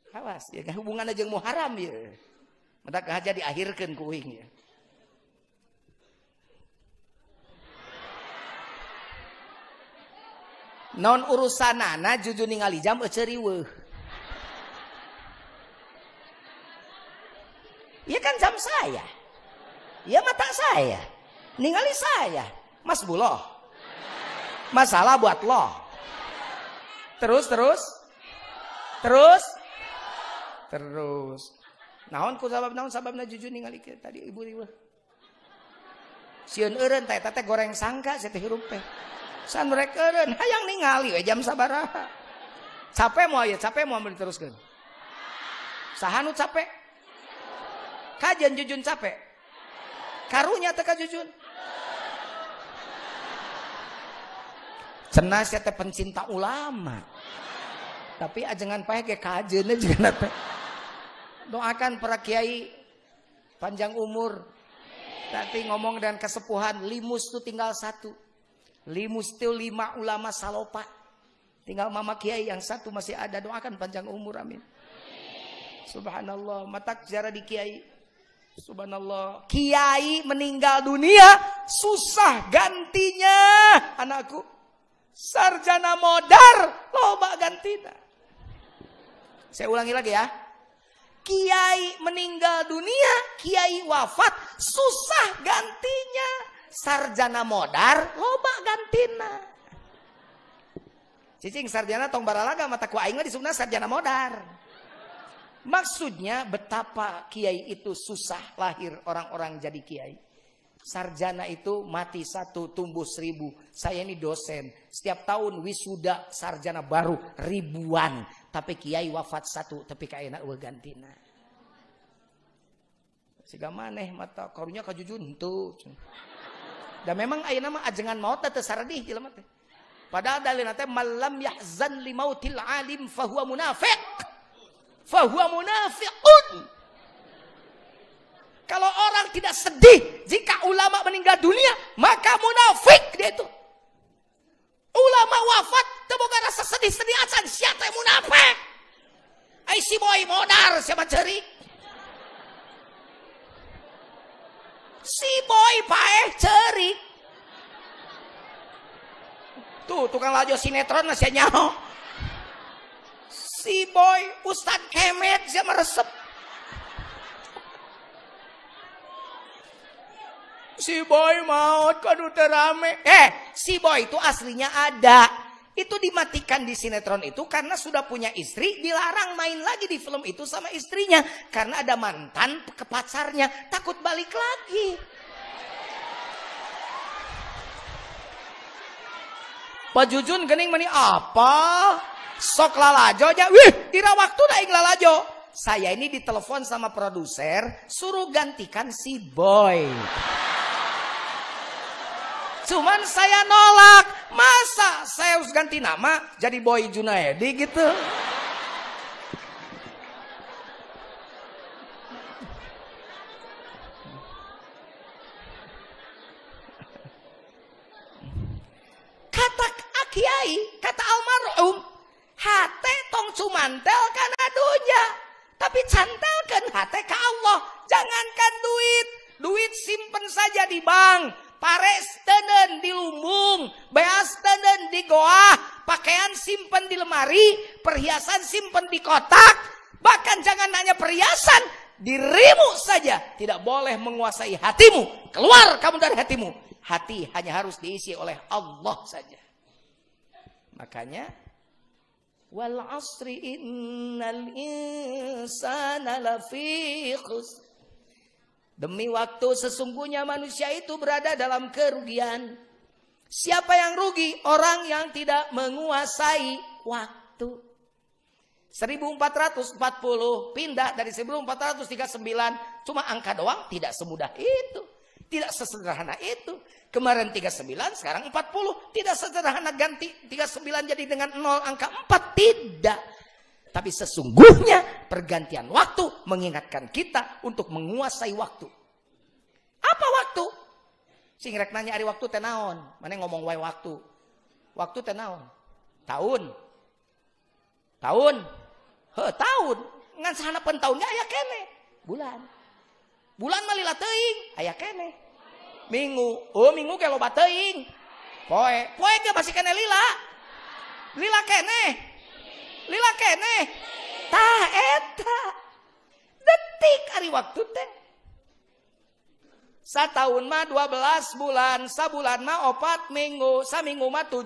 Awas, ya hubungan aja mau haram ya. Mendak aja diakhirkan kuing ya. Non urusanana jujur ningali jam eceriweuh. Ya kan jam saya. Ya mata saya. Ningali saya. Mas Buloh. Masalah buat lo. Terus, terus. Terus. Terus. Naon ku sabab naon sababna jujur ningali ke tadi ibu ibu. Sieun eureun teh teh goreng sangka saya teh hirup teh. San mereka eureun hayang ningali we jam sabaraha. Capek mau ya, capek mau diteruskeun. Sahanu capek? Kajian jujun capek. Karunya teka jujun. Cenah saya pencinta ulama. Tapi ajengan pae ke kajeun juga teh. Doakan para kiai panjang umur. Tapi ngomong dengan kesepuhan, limus tuh tinggal satu. Limus itu lima ulama salopa. Tinggal mama kiai yang satu masih ada. Doakan panjang umur, amin. Subhanallah, matak sejarah di kiai. Subhanallah. Kiai meninggal dunia, susah gantinya anakku. Sarjana modar, loba gantina. Saya ulangi lagi ya. Kiai meninggal dunia, kiai wafat, susah gantinya. Sarjana modar, loba gantina. Cicing sarjana tong baralaga mata ku aing di sarjana modar. Maksudnya betapa kiai itu susah lahir orang-orang jadi kiai. Sarjana itu mati satu, tumbuh seribu. Saya ini dosen. Setiap tahun wisuda sarjana baru ribuan. Tapi kiai wafat satu, tapi ulah gantina. Siga maneh mata karunya kajujun tuh. Dan memang ayah nama ajengan maut teh saradih. Padahal dalilna teh malam yahzan li mautil alim fahuwa munafiq. Fahuwa munafiqun. Kalau orang tidak sedih jika ulama meninggal dunia, maka munafik dia itu. Ulama wafat, teboga rasa sedih-sedih acan siapa yang munafik. Ay si boy modar siapa ceri. Si boy paeh ceri. Tuh tukang lajo sinetron masih nyaho. Si boy Ustad Kemet siapa resep. Si boy maut kadu terame. Eh, si boy itu aslinya ada. Itu dimatikan di sinetron itu karena sudah punya istri, dilarang main lagi di film itu sama istrinya. Karena ada mantan ke pacarnya, takut balik lagi. Pak Jujun gening meni apa? Sok lalajo aja. Wih, ira waktu ing lalajo. Saya ini ditelepon sama produser, suruh gantikan si boy. Cuman saya nolak. Masa saya harus ganti nama jadi Boy Junaedi gitu. Kata Kiai, kata almarhum, hate tong cumantel karena dunia. Tapi cantelkan hate ke Allah. Jangankan duit. Duit simpen saja di bank pares tenen di lumbung, beas tenen di goa, pakaian simpen di lemari, perhiasan simpen di kotak, bahkan jangan hanya perhiasan, dirimu saja tidak boleh menguasai hatimu, keluar kamu dari hatimu, hati hanya harus diisi oleh Allah saja. Makanya wal asri innal insana lafi khusr Demi waktu sesungguhnya manusia itu berada dalam kerugian. Siapa yang rugi? Orang yang tidak menguasai waktu. 1440 pindah dari 1439 cuma angka doang tidak semudah itu. Tidak sesederhana itu. Kemarin 39 sekarang 40 tidak sederhana ganti 39 jadi dengan 0 angka 4 tidak. Tapi sesungguhnya pergantian waktu mengingatkan kita untuk menguasai waktu. Apa waktu? Sing rek nanya hari waktu tenaon. Mana ngomong wae waktu. Waktu tenaon. Tahun. Tahun. He, tahun. Ngan sahana pen tahunnya aya kene. Bulan. Bulan mah lila teuing, aya kene. Minggu. Oh, minggu ge loba teuing. Poe. Poe ge masih kene lila. Lila kene. Lila kene. Tah eta. Detik hari waktu teh. Satahun mah 12 bulan, sabulan mah opat minggu, saminggu mah 7,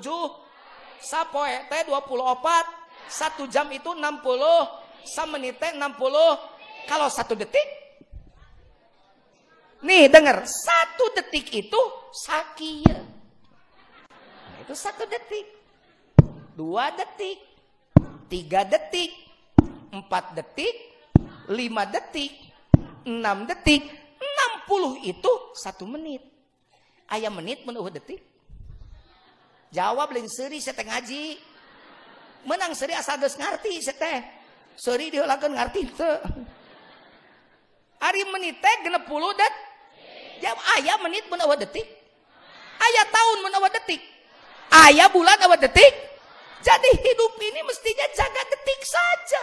sapoe teh 24, satu jam itu 60, samenit teh 60, kalau satu detik. Nih denger, satu detik itu sakia. Nah, itu satu detik, dua detik, tiga detik, empat detik, lima detik, enam detik, 60 itu satu menit. Ayam menit menuh detik. Jawab lain seri saya ngaji. Menang seri asal geus ngarti saya teh. Seri diheulakeun ngarti teu. Ari menit teh 60 det. Jawab ayam menit menawa detik. Ayah tahun menawa detik. Ayah bulan menawa detik. Jadi hidup ini mestinya jaga detik saja.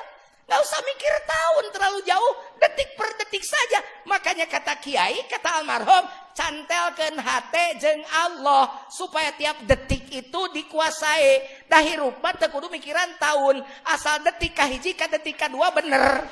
Gak usah mikir tahun terlalu jauh, detik per detik saja. Makanya kata kiai, kata almarhum, cantelkan hati jeng Allah supaya tiap detik itu dikuasai. Dahi rupa tekudu mikiran tahun, asal detik kahiji ka detik kedua bener.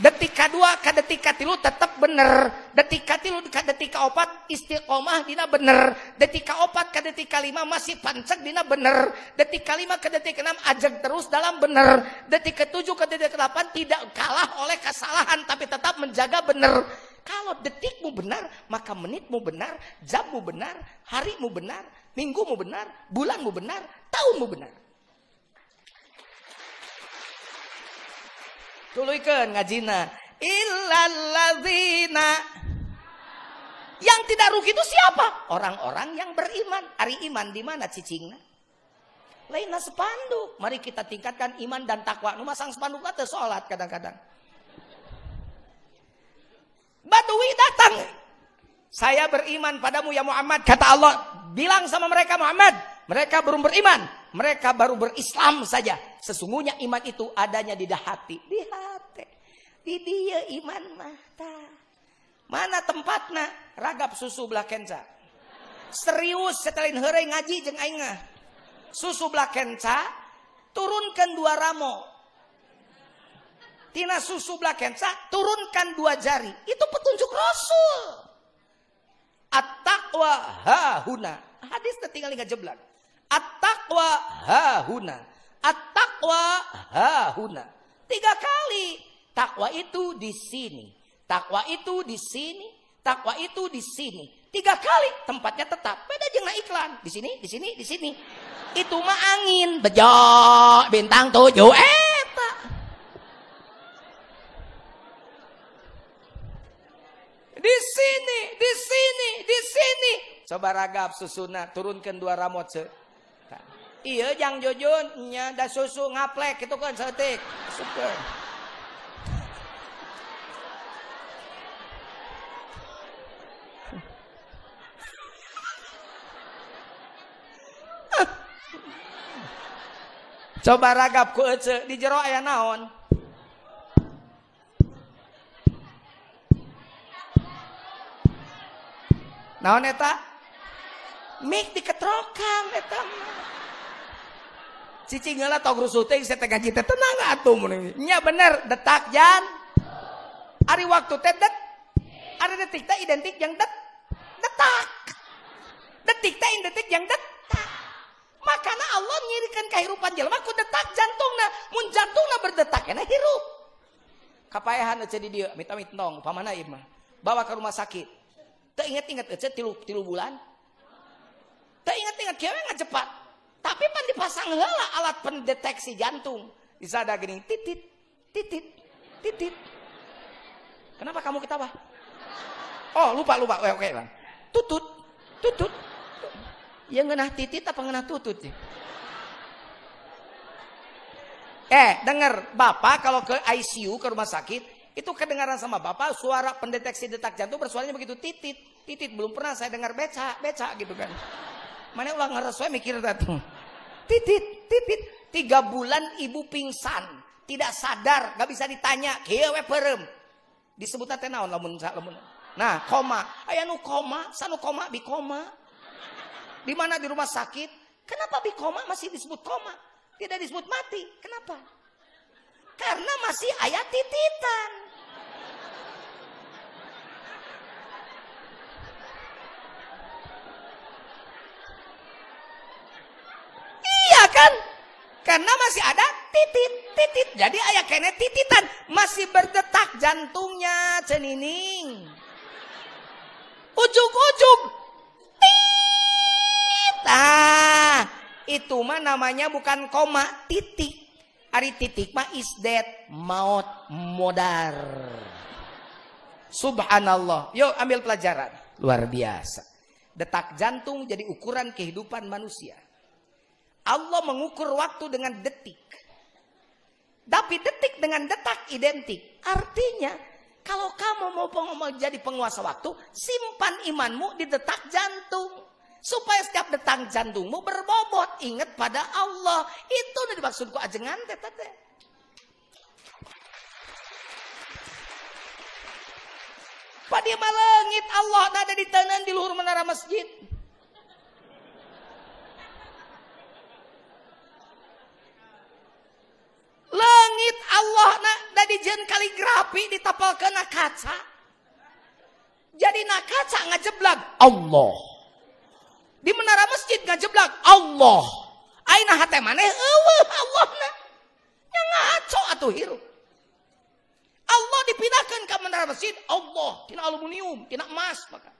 Detik kedua ka detik katilu tetap bener. Detik katilu ka detik opat istiqomah dina bener. Detik opat ka detik lima masih pancek dina bener. Detik lima ke detik enam ajak terus dalam bener. Detik ketujuh ke detik delapan tidak kalah oleh kesalahan tapi tetap menjaga bener. Kalau detikmu benar, maka menitmu benar, jammu benar, harimu benar, minggumu benar, bulanmu benar, tahunmu benar. Tuluikeun ngajina. Illalladzina. Yang tidak rugi itu siapa? Orang-orang yang beriman. Ari iman di mana cicingna? Lainnya sepanduk. Mari kita tingkatkan iman dan takwa. Nu masang sepanduk teh salat kadang-kadang. Badui datang. Saya beriman padamu ya Muhammad. Kata Allah. Bilang sama mereka Muhammad. Mereka belum beriman. Mereka baru berislam saja. Sesungguhnya iman itu adanya di hati. Di hati. Di dia iman mata. Mana tempatnya? Ragap susu belah kenca. Serius setelin herai ngaji jeng aingah. Susu belah kenca. Turunkan dua ramo. Tina susu belah kenca. Turunkan dua jari. Itu petunjuk Rasul. At-taqwa hahuna. Hadis tinggal jeblak. At-taqwa hahuna. At-taqwa hahuna. Tiga kali. Takwa itu di sini. Takwa itu di sini. Takwa itu di sini. Tiga kali tempatnya tetap. Beda jangan iklan. Di sini, di sini, di sini. Itu mah angin. Bejo bintang tujuh. Eta. Di sini, di sini, di sini. Coba ragap susuna, turunkan dua ramot se. Iya, jang jujun, nya da susu ngaplek itu kan setik. Super. Coba ragap ku ece di jero aya naon? Naon eta? Mik diketrokan eta. Cicing tok rusuh teh saya teh gaji teh tenang atuh mun Nya bener detak jan. Ari waktu teh det. Detik teh identik yang det. Detak. Detik teh identik yang detak. Makanya Allah nyirikan kehidupan jelema ku detak jantungna. Mun jantungna berdetak enak hirup. Kapayahan aja di dia, minta mitong, pamana ieu mah. Bawa ke rumah sakit. Teu inget-inget aja tilu, tilu bulan. Teu inget-inget nggak cepat. Tapi pan dipasang heula alat pendeteksi jantung. Disada gini, titit, titit, titit. Kenapa kamu ketawa? Oh, lupa lupa. Oke, oke, Bang. Tutut, tutut. Yang ngenah titit apa ngenah tutut sih? Eh, dengar, Bapak kalau ke ICU ke rumah sakit, itu kedengaran sama Bapak suara pendeteksi detak jantung bersuaranya begitu titit. Titit belum pernah saya dengar beca, beca gitu kan. Mana ulang ngeresuai mikir datang. Titit, titit. Tiga bulan ibu pingsan, tidak sadar, gak bisa ditanya, kieu we perem. Disebut teh naon lamun lamun. Nah, koma. Aya nu koma, sanu koma bi koma. Di mana di rumah sakit? Kenapa bi koma masih disebut koma? Tidak disebut mati. Kenapa? Karena masih ayat tititan. Iya kan? Karena masih ada titit, titit. Jadi ayah kene tititan. Masih berdetak jantungnya, cenining. Ujuk-ujuk. Tit. Nah, itu mah namanya bukan koma, titik. Ari titik mah is dead, maut modar. Subhanallah. Yuk ambil pelajaran. Luar biasa. Detak jantung jadi ukuran kehidupan manusia. Allah mengukur waktu dengan detik. Tapi detik dengan detak identik. Artinya, kalau kamu mau mau jadi penguasa waktu, simpan imanmu di detak jantung. Supaya setiap detak jantungmu berbobot. Ingat pada Allah. Itu udah dimaksudku ajengan teh. Pada malengit Allah ada di tanah di luhur menara masjid. Langit Allah na dari jen kaligrafi ditapalkan kaca. Jadi nak kaca ngajeblag Allah. Di menara masjid ngajeblag Allah. Aina hate maneh eueuh Allah na. Yang ngaco atuh hirup. Allah dipindahkan ke menara masjid Allah tina aluminium tina emas maka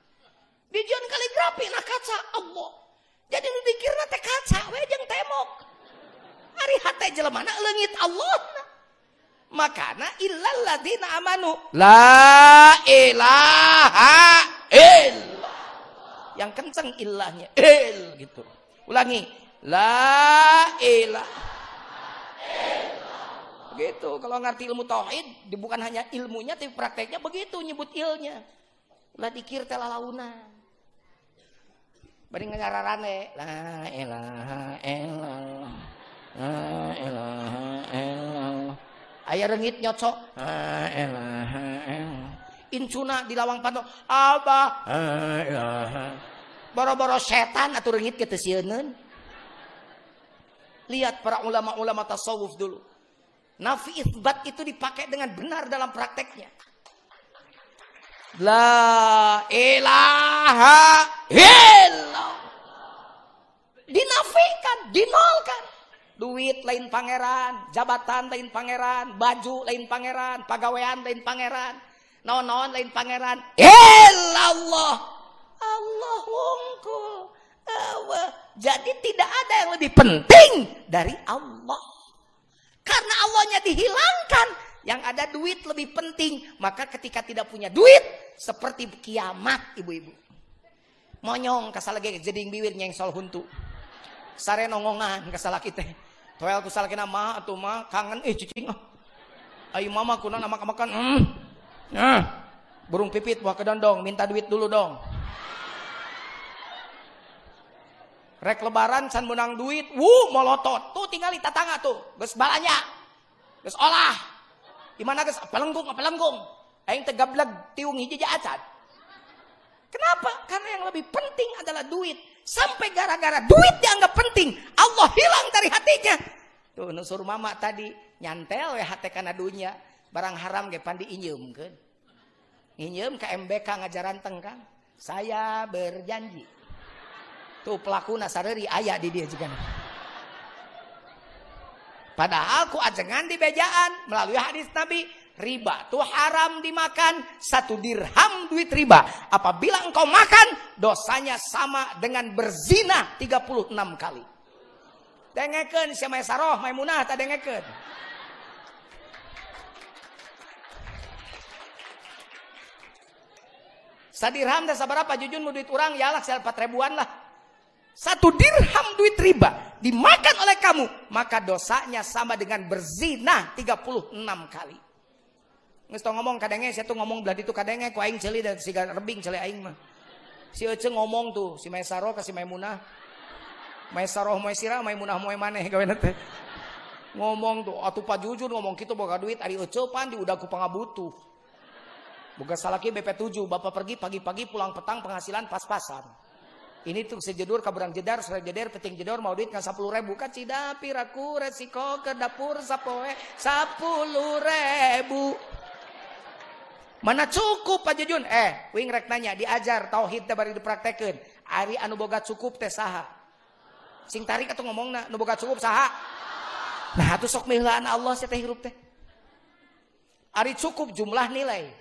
di jen kaligrafi na kaca Allah jadi dikirna teh kaca we jeung temok hari hate jelemana leungit Allah makana illal ladina amanu la ilaha illallah yang kenceng ilahnya il gitu ulangi la ilaha Begitu. Kalau ngerti ilmu tauhid, bukan hanya ilmunya tapi prakteknya begitu nyebut ilnya. Lah dikir teh launa. Bari ngararane la ilaha illallah. La ilaha. Aya reungit nyocok. Incuna di lawang pantau abah. Boro-boro setan atau reungit kitu sieun. Lihat para ulama-ulama tasawuf dulu. Nafi isbat itu dipakai dengan benar dalam prakteknya. La ilaha illallah. Dinafikan, dinolkan. Duit lain pangeran, jabatan lain pangeran, baju lain pangeran, pagawean lain pangeran, non-non lain pangeran. Illallah. Allah wungkul. Jadi tidak ada yang lebih penting dari Allah. Karena Allahnya dihilangkan. Yang ada duit lebih penting. Maka ketika tidak punya duit. Seperti kiamat ibu-ibu. Monyong kasal lagi jeding biwir nyeng sol huntu. Sare nongongan kasal kita. Toel kusal kena mah atau mah kangen eh cicing ah. Ayo mama kuna nama makan. Hmm. Nah. Burung pipit buah ke dong, minta duit dulu dong. Rek lebaran san menang duit, wuh molotot. Tuh tinggal di tetangga tuh, geus balanya. Geus olah. Di mana geus pelenggung, pelenggung. Aing tegablag tiung hiji acan. Kenapa? Karena yang lebih penting adalah duit. Sampai gara-gara duit dianggap penting, Allah hilang dari hatinya. Tuh nusur mama tadi nyantel ya hati kana dunya. Barang haram ge pandi inyeum kan. Inyeum ke MBK ngajaran tengkang. Saya berjanji Tuh pelaku nasareri ayah di dia juga. Padahal ku ajengan di bejaan melalui hadis Nabi riba tuh haram dimakan satu dirham duit riba. Apabila engkau makan dosanya sama dengan berzina 36 kali. Dengeken si Saroh Maimunah tak dengeken. Sadirham dan sabarapa jujun duit orang ya lah 4 ribuan lah. satu dirham duit riba dimakan oleh kamu, maka dosanya sama dengan berzina 36 kali. Nges ngomong kadangnya saya tuh ngomong belah itu kadangnya ku aing celi dan si rebing celi aing mah. Si Ece ngomong tuh si Maisaro ke si Maimunah. Maisaroh Maisira Maimunah moe maneh gawe teh. Ngomong tuh atuh Pak Jujur ngomong gitu boga duit ari Ece pan di udah ku pangabutuh. Boga salaki BP 7 Bapak pergi pagi-pagi pulang petang penghasilan pas-pasan. Ini tuh sejedur kaburang jedar, sore jedar, peting jedor, mau duit nggak sepuluh ribu. Kan cidapi, raku, resiko, ke dapur, sapoe, sepuluh ribu. Mana cukup Pak Jujun? Eh, wing rek nanya, diajar tauhid teh bari dipraktekeun. Ari anu boga cukup teh saha? Sing tarik atuh ngomongna, anu boga cukup saha? Nah, atuh sok milaan Allah saya teh hirup teh. Ari cukup jumlah nilai.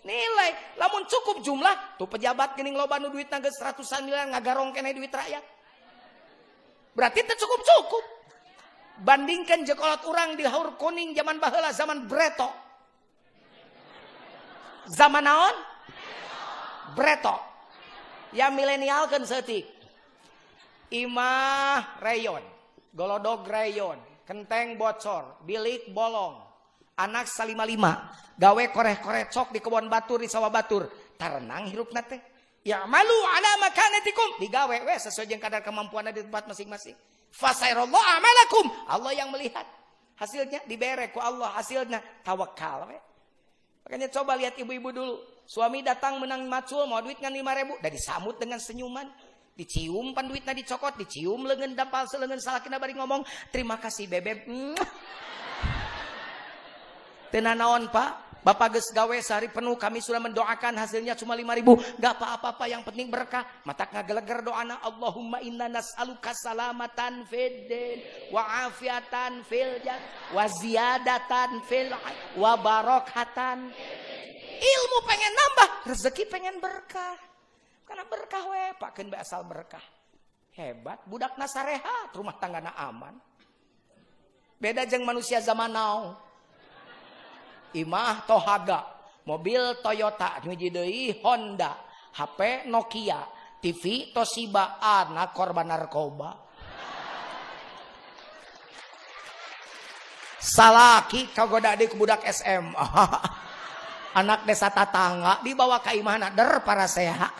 Nilai, lamun cukup jumlah, tuh pejabat gening loba nu duit geus ratusan miliar ngagarong kene duit rakyat. Berarti teh cukup-cukup. Bandingkan jekolot orang di haur kuning zaman baheula zaman breto zaman naon breto. Ya milenial kan setik imah rayon golodog rayon kenteng bocor bilik bolong anak salima lima gawe koreh koreh cok di kebun batur di sawah batur. Tarenang hirup nate ya malu ala makanatikum. Digawe we sesuai dengan kadar kemampuan di tempat masing-masing. Fasairallah amalakum. Allah yang melihat. Hasilnya dibere ku Allah hasilnya tawakal we Makanya coba lihat ibu-ibu dulu. Suami datang menang macul, mau duit kan lima ribu. Dan disambut dengan senyuman. Dicium pan duitnya dicokot, dicium lengan dampal selengan salakina bari ngomong, terima kasih bebek. Tenanawan pak, Bapak ges gawe sehari penuh kami sudah mendoakan hasilnya cuma lima ribu. Gak apa-apa yang penting berkah. Mata ngageleger doana Allahumma inna nas'aluka salamatan fid wa afiatan fil wa ziyadatan fil wa barokatan. Ilmu pengen nambah, rezeki pengen berkah. Karena berkah we, pakeun asal berkah. Hebat, budak nasarehat, rumah tangga na aman. Beda jeng manusia zaman now imah tohaga. Mobil Toyota hiji deui Honda HP Nokia TV Toshiba anak korban narkoba. Salaki kagoda adik budak SM anak desa tatangga dibawa ke imahna der para seha.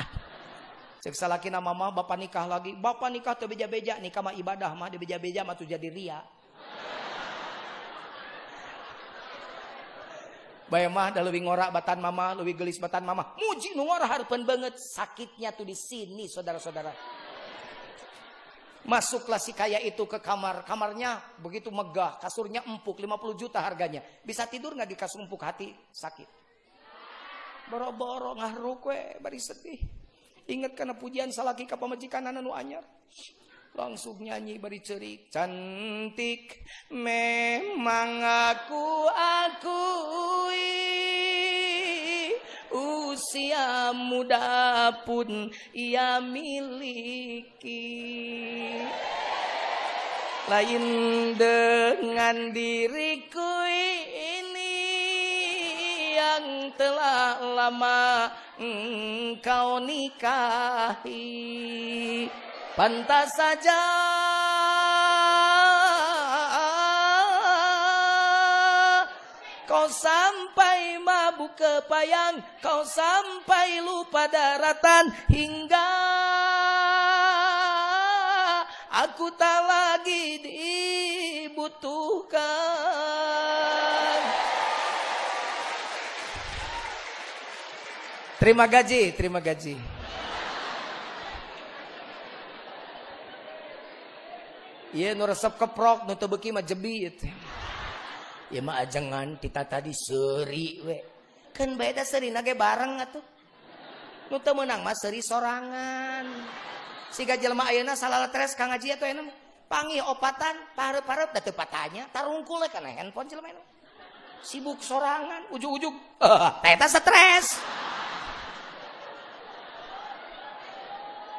Cek salaki nama mah bapak nikah lagi. Bapak nikah tuh beja-beja nikah mah ibadah mah di beja-beja mah tuh jadi ria Bayang mah dah lebih ngorak batan mama, lebih gelis batan mama. Muji nu ngorah harapan banget. Sakitnya tuh di sini saudara-saudara. Masuklah si kaya itu ke kamar. Kamarnya begitu megah. Kasurnya empuk 50 juta harganya. Bisa tidur nggak di kasur empuk hati? Sakit. Boro-boro ngahruk we bari sedih. Ingat karena pujian salaki ka pamajikan anu anyar langsung nyanyi beri cerik cantik memang aku muda pun ia miliki. Lain dengan diriku ini yang telah lama engkau nikahi. Pantas saja Kau sampai kepayang Kau sampai lupa daratan Hingga Aku tak lagi dibutuhkan Terima gaji, terima gaji. Iya nu resep keprok nu teu beuki mah jebit. Ya mah ajangan kita tadi seri we. Kan beda seri nage bareng atuh. Nu teu meunang mah seri sorangan. Siga jelema ayeuna salala tres kang ngaji atuh enak. Panggih opatan, pareup-pareup da teu patanya, tarungkul kana handphone jelema Sibuk sorangan, ujug-ujug. Eh, eta stres.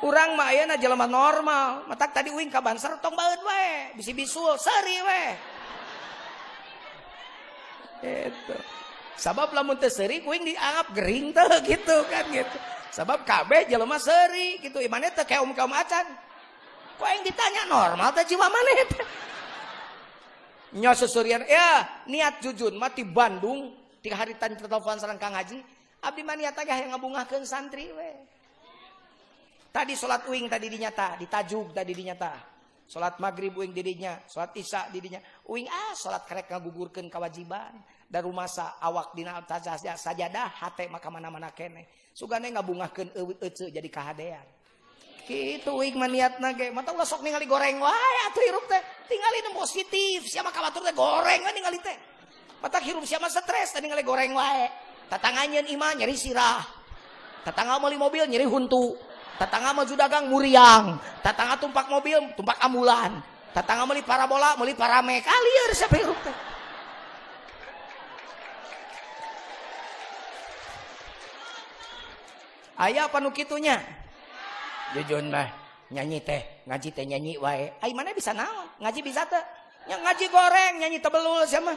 Urang mah ayeuna jelema normal. Matak tadi uing ka Banser tong baeut we, bisi bisul seri we. Itu. Sabab lamun teu seuri kuing dianggap gering teh gitu kan gitu. Sabab kabeh jelema seuri gitu. Imane teh kaum-kaum acan. Kuing ditanya normal teh jiwa maneh teh. Nya sesurian ya niat jujun mati Bandung tiga hari tadi telepon sareng Kang Haji. Abdi mah niat aja yang ngabungahkeun santri we. Tadi sholat uing tadi dinyata, ditajuk tadi dinyata. Sholat maghrib uing didinya, sholat isya didinya. Uing ah sholat kerek ngagugurkeun kewajiban. dari masa awak sajadah maka mana-mana kene. Sugane ngabungahkeun ece jadi kahadean. Kitu hikmah niatna ge. Mata ulah sok ningali goreng. Wae atuh hirup teh. Tingali nu positif. Sia mah kabatur teh goreng kan ningali teh. Mata hirup sia mah stres teh ningali goreng wae. Tatanganyeun imah nyeri sirah. Tatangga meuli mobil nyeri huntu. Tatangga mau dagang muriang. Tatangga tumpak mobil tumpak ambulan. Tatangga meuli parabola meuli parame kalieur ah, siapa hirup teh. Aya apa nu kitunya? Jujun mah nyanyi teh, ngaji teh nyanyi wae. Ai mana bisa naon? Ngaji bisa teh. Yang ngaji goreng, nyanyi tebelul sama.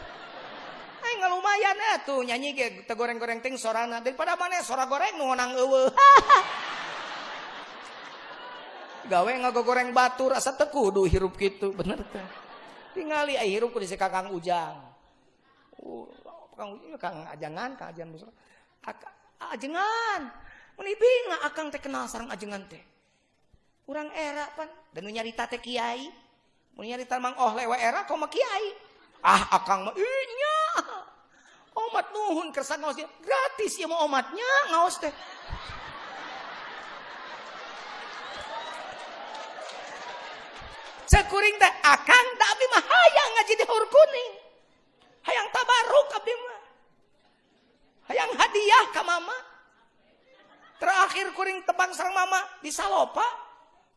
Ai nggak lumayan ya tuh nyanyi ge teh goreng-goreng ting sorana daripada mana sora goreng nu ngonang eueuh. Gawe ngagogoreng batu rasa teu kudu hirup kitu, bener teh. Tingali ai hirup ku Kakang Ujang. Uh, Kang Ujang Kang ajangan, Kang ajangan besar. Ajengan. Mun ibing akang teh kenal sareng ajengan teh. Urang era pan dan nyarita teh kiai. Mun nyarita mang oh lewe era kau mah kiai. Ah akang mah inya. Omat nuhun kersan ngaos gratis ya mau omatnya ngaos teh. Sekuring teh akang da abdi mah hayang ngaji di hur kuning. Hayang tabaruk abdi mah. Hayang hadiah ka mama. Terakhir kuring tebang sareng mama di Salopa.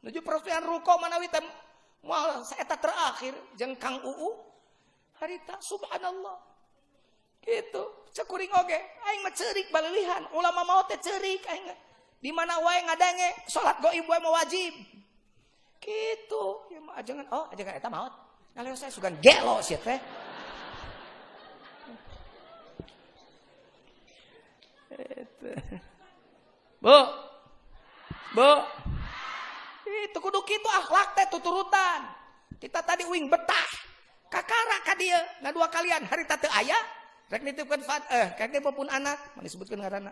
Nuju peresmian ruko manawi teh moal saeta terakhir jeung Kang Uu. Harita subhanallah. Gitu. Cekuring oge, aing mah ceurik baleulihan. Ulama mau teh ceurik aing. Di mana wae ngadange salat goib wae mah wajib. Gitu. Ya mah ajangan oh ajangan eta maot. Ngaleo saya sugan gelo sia teh. Bu. Bu. Itu kudu kitu akhlak teh tuturutan. Kita tadi uing betah. Kakara ka dieu ngadua kalian hari teu aya rek nitipkeun fat eh kake pun anak mana disebutkeun ngaranna.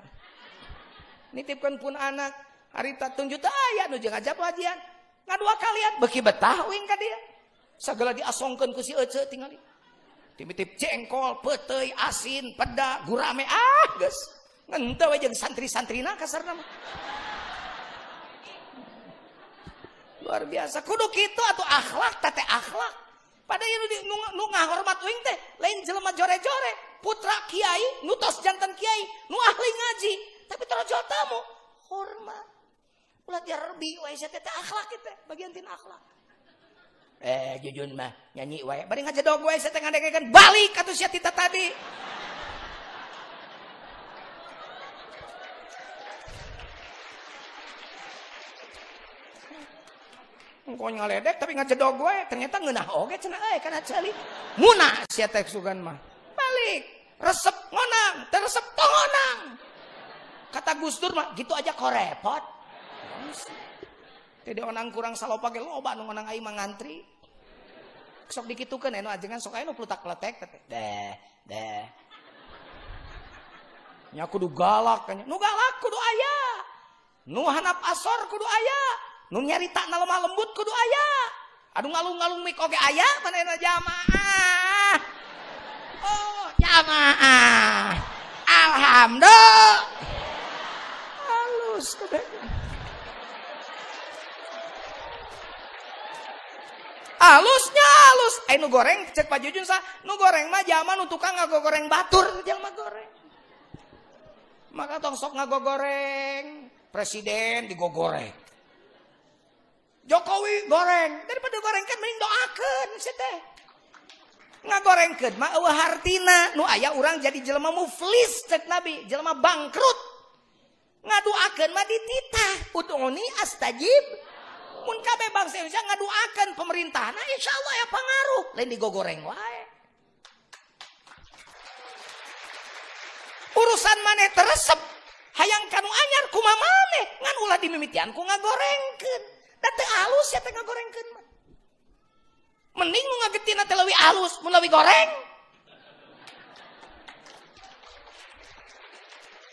Nitipkeun pun anak hari tunjuk teu aya nu jeung ajab wajian. Ngadua kalian beki betah uing ka dieu. Sagala diasongkeun ku si ece tingali. Timitip jengkol, peteuy, asin, peda, gurame ah. We jeung santri-santrina kasarna mah. Luar biasa. Kudu kitu atau akhlak tete akhlak. Pada yang nu, nu ngahormat uing teh lain jelema jore-jore. Putra kiai, nutos jantan kiai, nu ahli ngaji. Tapi torojo tamu hormat. Ulah jarbi wae teh akhlak kita, bagian tin akhlak. Eh jujun mah nyanyi wae. Bari ngajedog wae teh ngadengekeun balik atuh sia tita tadi. Engkau ngaledek tapi ngajedog gue ternyata ngeunah oge cenah euy kana cali. Munah sia sugan mah. Balik, resep ngonang, teresep tongonang. Kata Gus Dur mah gitu aja kok repot. Tidak onang kurang salopa ge loba nu ngonang aing mah ngantri. Sok dikitukeun anu ajengan sok aya nu plutak pletek teh. Deh, deh. Nya kudu galak kan. Nu galak kudu aya. Nu hanap asor kudu aya. Nu nyarita na lemah lembut kudu aya. Aduh ngalung-ngalung mik oge aya manehna jamaah. Oh, jamaah. Alhamdulillah. Halus. Halusnya halus. Eh nu goreng cek Pak Jujun sa, nu goreng mah zaman nu tukang ngagogoreng batur jelema goreng. Maka tong sok ngagogoreng presiden digogoreng. Jokowi goreng. Daripada goreng kan mending doakan sih teh. Ngagorengkeun mah eueuh hartina. Nu aya urang jadi jelema muflis cek nabi jelema bangkrut. Ngaduakeun mah dititah. Ud'uni astajib. Mun kabeh bangsa Indonesia ngaduakeun pemerintah nah insyaallah ya pangaruh lain digogoreng wae. Urusan maneh teresep. Hayang kanu anyar kuma maneh. Ngan ulah dimimitian ku ngagorengkeun da teu alus ya teh ngagorengkeun mah mending nu ngagetina teh leuwih alus mun leuwih goreng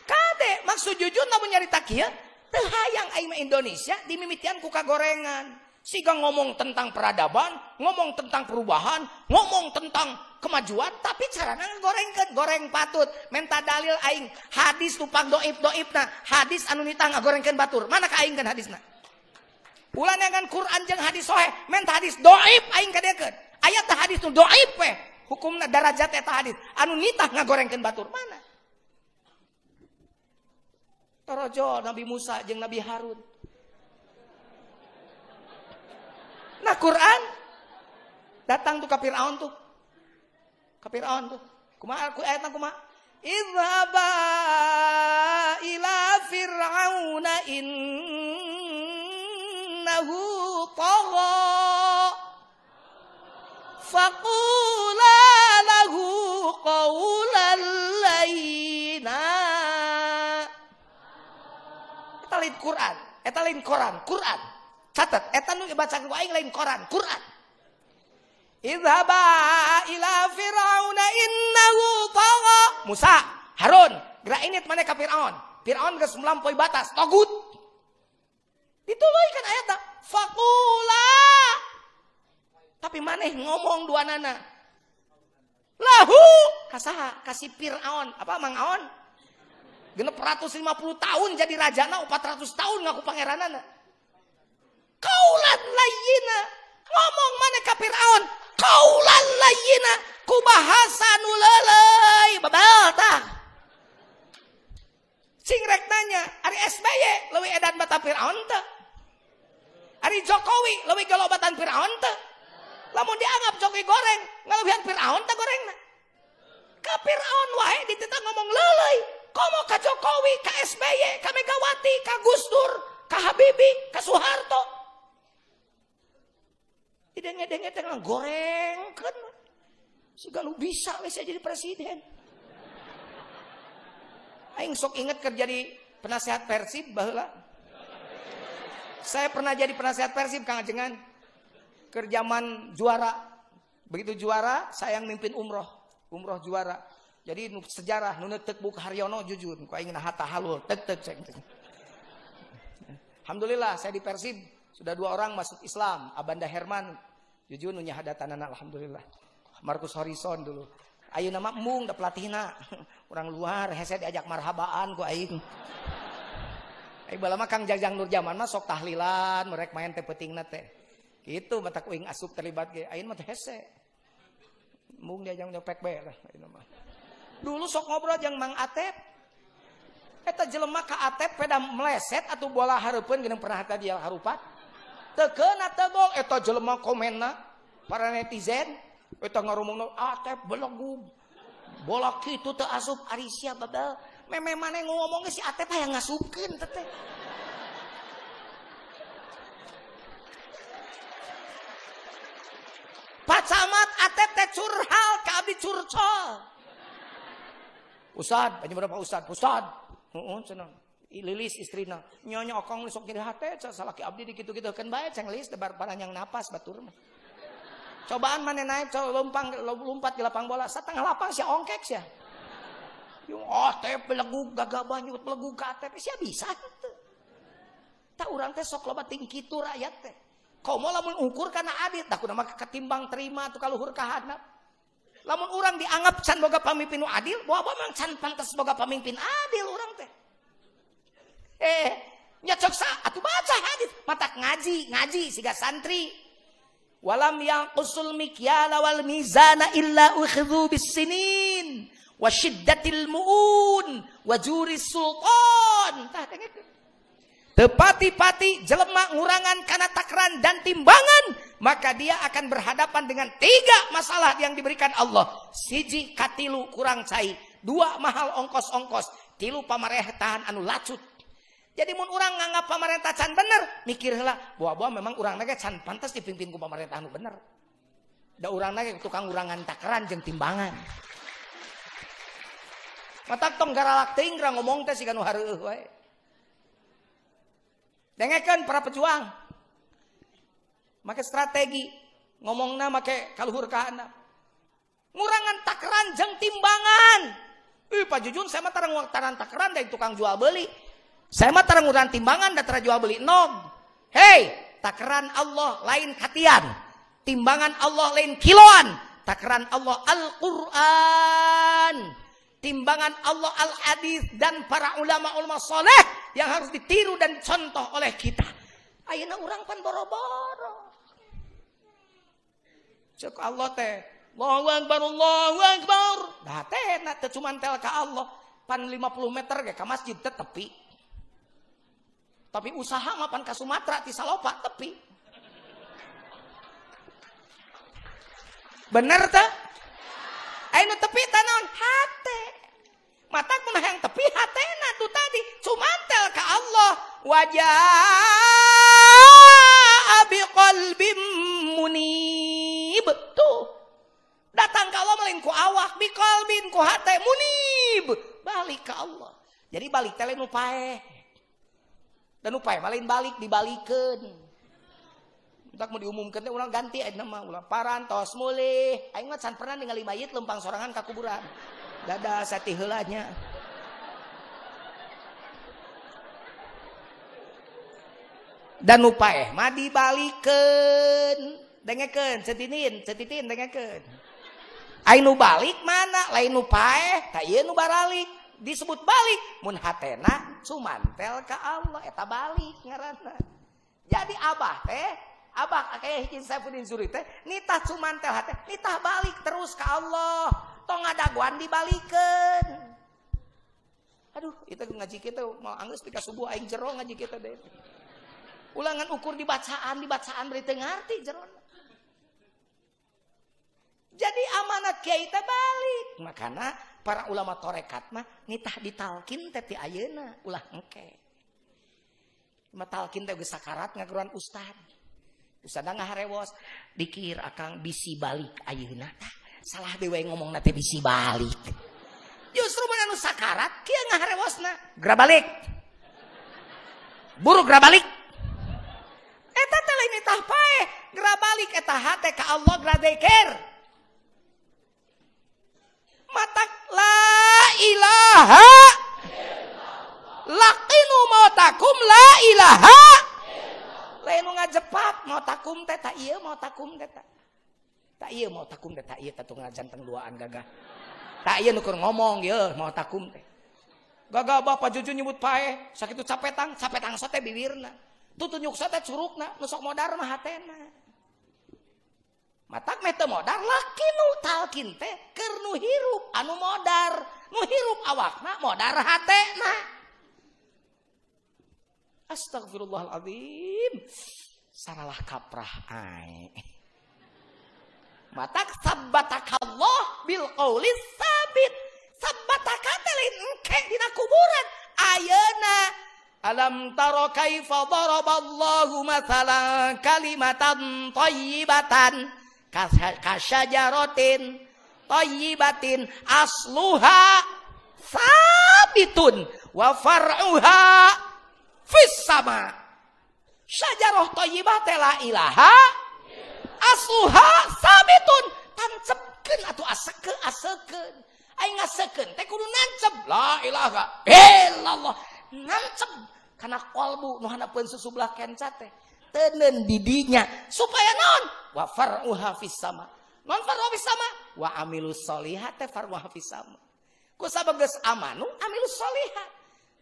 kade maksud jujur namun nyarita kieu teu hayang aing Indonesia dimimitian ku kagorengan Siga ngomong tentang peradaban, ngomong tentang perubahan, ngomong tentang kemajuan, tapi caranya ngegorengkeun, goreng patut. Menta dalil aing hadis tupang doib doib nah hadis anu nita ngagorengkeun batur. Mana ka aing kan hadisna? Ulah dengan Quran jeung hadis sohe, menta hadis doib aing kadekeun. Ayat hadis nu doib we. Hukumna darajat eta hadis. Anu nitah ngagorengkeun batur. Mana? Torojo Nabi Musa jeung Nabi Harun. Nah Quran datang tuh ke Fir'aun tuh. Ke Fir'aun tuh. Kumaha aku ayatna kumaha? Idhaba ila fir'auna innahu tagha faqula lahu qawlan layina Eta lain Quran, eta lain Quran, Quran. Catat, eta nu baca aing lain Quran, Quran. Idhaba ila Fir'auna innahu tagha. Musa, Harun, gerak init mana ka Fir'aun. Fir'aun geus melampaui batas, togut. Dituluykeun ayatna, faqula. Tapi maneh ngomong dua nana. Lahu, kasaha, kasih Fir'aun, apa Mang Aon? Genep 150 tahun jadi rajana, 400 tahun ngaku pangeranana. Kaulan layina. Ngomong mana ka Fir'aun. Kaulan layina. Ku bahasa nu leuleuy. Babal tah. Sing rek nanya, ari SBY leuwih edan bata Fir'aun teh. Ari Jokowi leuwih galobatan Fir'aun teh. Lamun dianggap Jokowi goreng, ngalebihan Fir'aun teh gorengna. Ka Fir'aun wae dititah ngomong leuleuy. Komo ka Jokowi, ka SBY, ka Megawati, ka Gus Dur, ka Habibie, ka Soeharto. Tidak ngedeng dengan goreng kan. Segala bisa we saya jadi presiden. Aing sok inget kerja di penasehat Persib baheula. Saya pernah jadi penasehat Persib Kang Ajengan. Kerjaman juara. Begitu juara, saya yang mimpin umroh. Umroh juara. Jadi sejarah, nu neuteuk buka Haryono jujur. Ku aing hata halul, tek tek cek. Alhamdulillah saya di Persib sudah dua orang masuk Islam. Abanda Herman, jujur nu nyahadatanana alhamdulillah. Markus Horizon dulu. Ayo nama mung da pelatihna. Orang luar hese diajak marhabaan ku aing. Eh, lama Kang Jajang Nur zaman mah sok tahlilan merek main teh peting teh. Itu mata kuing asup terlibat ge. Ayeuna mah hese. Mung Jajang nyopek bae lah mah. Dulu sok ngobrol jeung Mang Atep. Eta jelema ka Atep peda meleset atau bola hareupeun geuning pernah tadi dia harupat. Teu keuna teu gol eta jelema komenna para netizen eta ngarumungna Atep belogum. Bola kitu teu asup Arisia babel. Meme maneh ngomong si Atep hayang ngasupkeun teh. Pak Camat Atep teh curhal ka abdi curcol. Ustad, banyak berapa ustad? Ustad. Heeh. Lilis istrina. Nyonya okong sok jadi hate, salaki abdi di kitu-kitu kan bae ceng lilis debar yang napas batur mah. Cobaan mana naik, coba lompang, lompat di lapang bola, setengah lapang si ongkek sih. Yung atep belegu gagabah nyut belegu ka atep sia bisa teu. Tak urang teh sok loba tinggi tu rakyat teh. Komo lamun ukur kana adit, dah kunaha ketimbang terima tu kaluhur kahanap. Lamun orang dianggap can boga pamimpin adil, bawa memang can pantas boga pamimpin adil orang teh. Eh, nyocok sa, atuh baca hadis, mata ngaji, ngaji siga santri. Walam yang usul mikyala wal mizana illa ukhidhu bisinin wa syiddatil muun wa juris sultan. Tepati-pati jelema ngurangan karena takran dan timbangan. Maka dia akan berhadapan dengan tiga masalah yang diberikan Allah. Siji katilu kurang cai. Dua mahal ongkos-ongkos. Tilu pamarahan anu lacut. Jadi mun orang nganggap pemerintah can bener, mikirlah bahwa memang orang nage can pantas dipimpin ku pemerintah anu bener. Da orang nage tukang urangan takaran jeung timbangan. Matak tong garalak teuing ra ngomong teh siga nu hareueuh wae. Dengekeun para pejuang. Make strategi ngomongna make kaluhur ka anak. Ngurangan takaran jeung timbangan. Ih Pak Jujun saya mah tarang taran takaran dari tukang jual beli. Saya mah tarang ngurangan timbangan da tara jual beli nog. Hei, takaran Allah lain katian. Timbangan Allah lain kiloan. Takaran Allah Al-Qur'an timbangan Allah al-hadis dan para ulama-ulama soleh yang harus ditiru dan contoh oleh kita. Ayeuna orang pan boro-boro. Cek Allah teh, Allahu Akbar, Allahu Akbar. Dah teh na teh cuman tel ka Allah. Pan 50 meter ka masjid teh tepi. Tapi usaha mah pan ka Sumatera ti Salopa tepi. Bener teh? Ayo tepi tanon hate. Mata kuna yang tepi hatena tuh tadi. Cumantel ke Allah. Wajah abi qalbim munib. Tuh. Datang ke Allah melin ku awak. Bi qalbin ku hate munib. Balik ke Allah. Jadi balik tele nupae. Dan nupae malin balik dibalikin. Tak mau diumumkan teh ulang ganti nama ulang parantos mulih. Aing mah pernah ningali mayit lempang sorangan ke kuburan. Dada sati heulanya. Dan lupa eh mah dibalikeun. Dengekeun cetinin, cetitin dengekeun. Aing nu balik mana? Lain nu paeh, ka ieu nu baralik. Disebut balik mun hatena cumantel ka Allah eta balik ngaranna. Jadi abah teh Abah kayak hijin Saifuddin Zuri teh nitah cumantel hati, nitah balik terus ke Allah. tong ngadaguan dibalikan. Aduh itu ngaji kita mau anggus tika subuh aing jero ngaji kita deh. Ulangan ukur dibacaan dibacaan berita ngerti jero. Jadi amanat kiai teh balik. Makanya para ulama torekat mah nitah ditalkin teh ti ayeuna ulah engke. Metalkin teh geus sakarat ngaguruan ustad. Ustad ngaharewos dikir akang bisi balik ayeuna tah. Salah dewe ngomong nanti bisi balik. Justru mana sakarat kia ngaharewosna. Gerak balik buru gerak balik eta teh lain itah pae gerak balik eta hate ka Allah gerak deker matak la ilaha laqinu mautakum la ilaha lain ngajepat mau takum teh iya mau takum teh tak iya mau takum teh tak iya tatung janteng duaan gagah. Tak iya nukur ngomong ya mau takum teh. Gagah bapak jujur nyebut pae sakit capetang capetang sote bibirna. Tuh tunjuk sote curugna nusok modar mah hatena. Matak mete modar laki nu talkin teh ker nu hirup anu modar. Nu hirup awakna modar hatena. Astagfirullahaladzim. Saralah kaprah ae. Matak Allah bil qawli sabit. Sabbataka telin engke dina kuburan. Ayeuna Alam taro kaifa daraballahu mathalan kalimatan tayyibatan kasyajaratin tayyibatin asluha sabitun wa far'uha fis sama. Syajarah thayyibah teh la ilaha asluha sabitun tancepkeun atuh asekeun asekeun. Aing ngasekeun teh kudu nancep la ilaha illallah. Nancep kana kolbu nu hanapeun susubelah kenca teh. Teuneun didinya supaya naon? Wa far'uha fis sama. Non far'uha fis sama wa amilus solihat teh far'uha fis sama. Ku sabageus amanu amilus solihat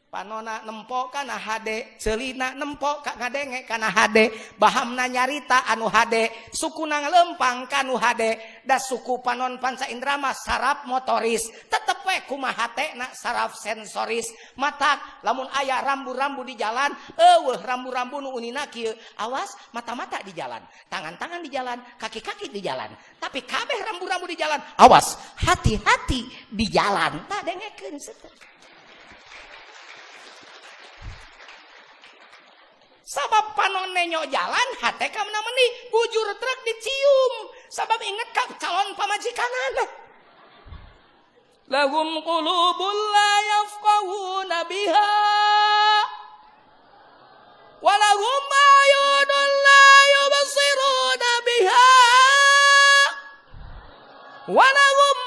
panona nempok kana hade celina nempok kak ngadenge kana hade. Bahamna nyarita anu hade suku nang lempang kanu hade. Da suku panon panca indrama saraf motoris. Tetep we kumaha na saraf sensoris. Matak lamun ayah rambu-rambu di jalan eueuh rambu-rambu nu unina kieu awas mata-mata di jalan. Tangan-tangan di jalan kaki-kaki di jalan. Tapi kabeh rambu-rambu di jalan awas hati-hati di jalan. Tak dengekeun sabab panon nenyo jalan kam namani bujur truk dicium. Sabab inget kak calon pamajikan lahum qulubun la yafqahuna biha. Wa lahum ayunun la yubsiruna biha. Wa lahum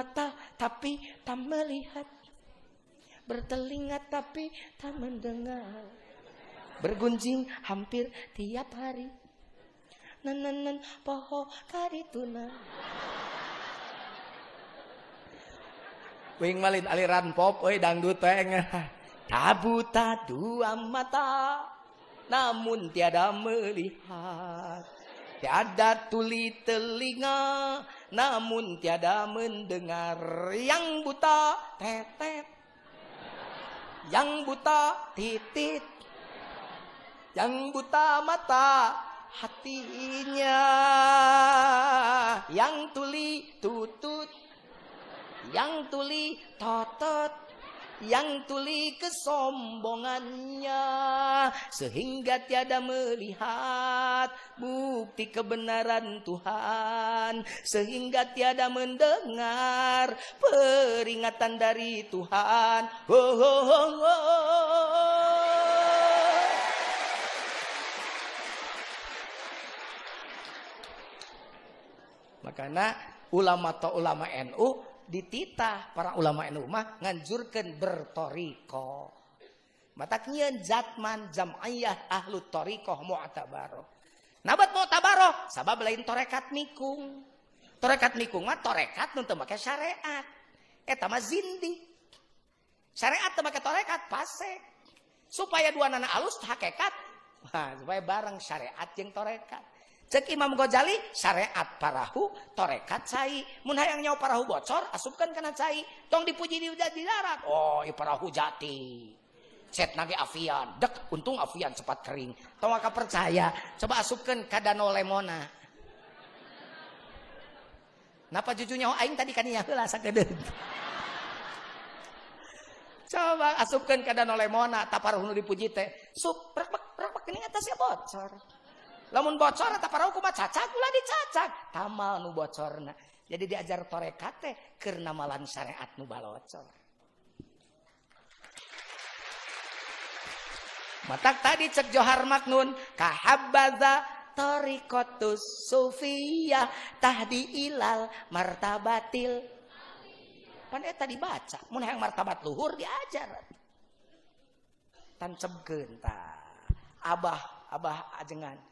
Bermata tapi tak melihat. Bertelinga tapi tak mendengar. Bergunjing hampir tiap hari. Nanan poho karituna. Wing malin aliran pop, oi dangdut teng. Tabuta dua mata, namun tiada melihat. Tiada tuli telinga, namun tiada mendengar. Yang buta tetet, yang buta titit, yang buta mata hatinya, yang tuli tutut, yang tuli totot, yang tuli kesombongannya sehingga tiada melihat bukti kebenaran Tuhan sehingga tiada mendengar peringatan dari Tuhan oh, oh, oh. makanya ulama atau ulama NU dititah para ulama NU mah bertoriko. Mataknya zatman jam'iyah ahlu torikoh mu'tabaroh. Nabat mu'tabaroh, sabab lain torekat mikung. Torekat mikung mah torekat nuntut make syariat. Eta mah zindi. Syariat teu make torekat pasek. Supaya dua nana alus hakikat. Wah, supaya bareng syariat jeung torekat. Cek Imam Ghazali syariat parahu torekat cai. Mun hayang nyawa parahu bocor asupkan kena cai. Tong dipuji di, di darat oh i parahu jati. Set nage avian dek untung avian cepat kering. Tong aka percaya coba asupkan ka danau lemona. Napa juju nyawa aing tadi kan ya heula sakedeut? Coba asupkan ke danau lemona taparuh nu dipuji teh. Sup rak rak ini atasnya bocor lamun bocor eta parahu kumaha cacak ulah dicacak. Tamal nu bocorna. Jadi diajar torekat teh namalan syariat nu balocor. Matak tadi cek Johar Maknun kahabbaza tariqatus sufiyah tahdi ilal martabatil. Pan eta dibaca mun hayang martabat luhur diajar. Tancebkeun tah abah abah ajengan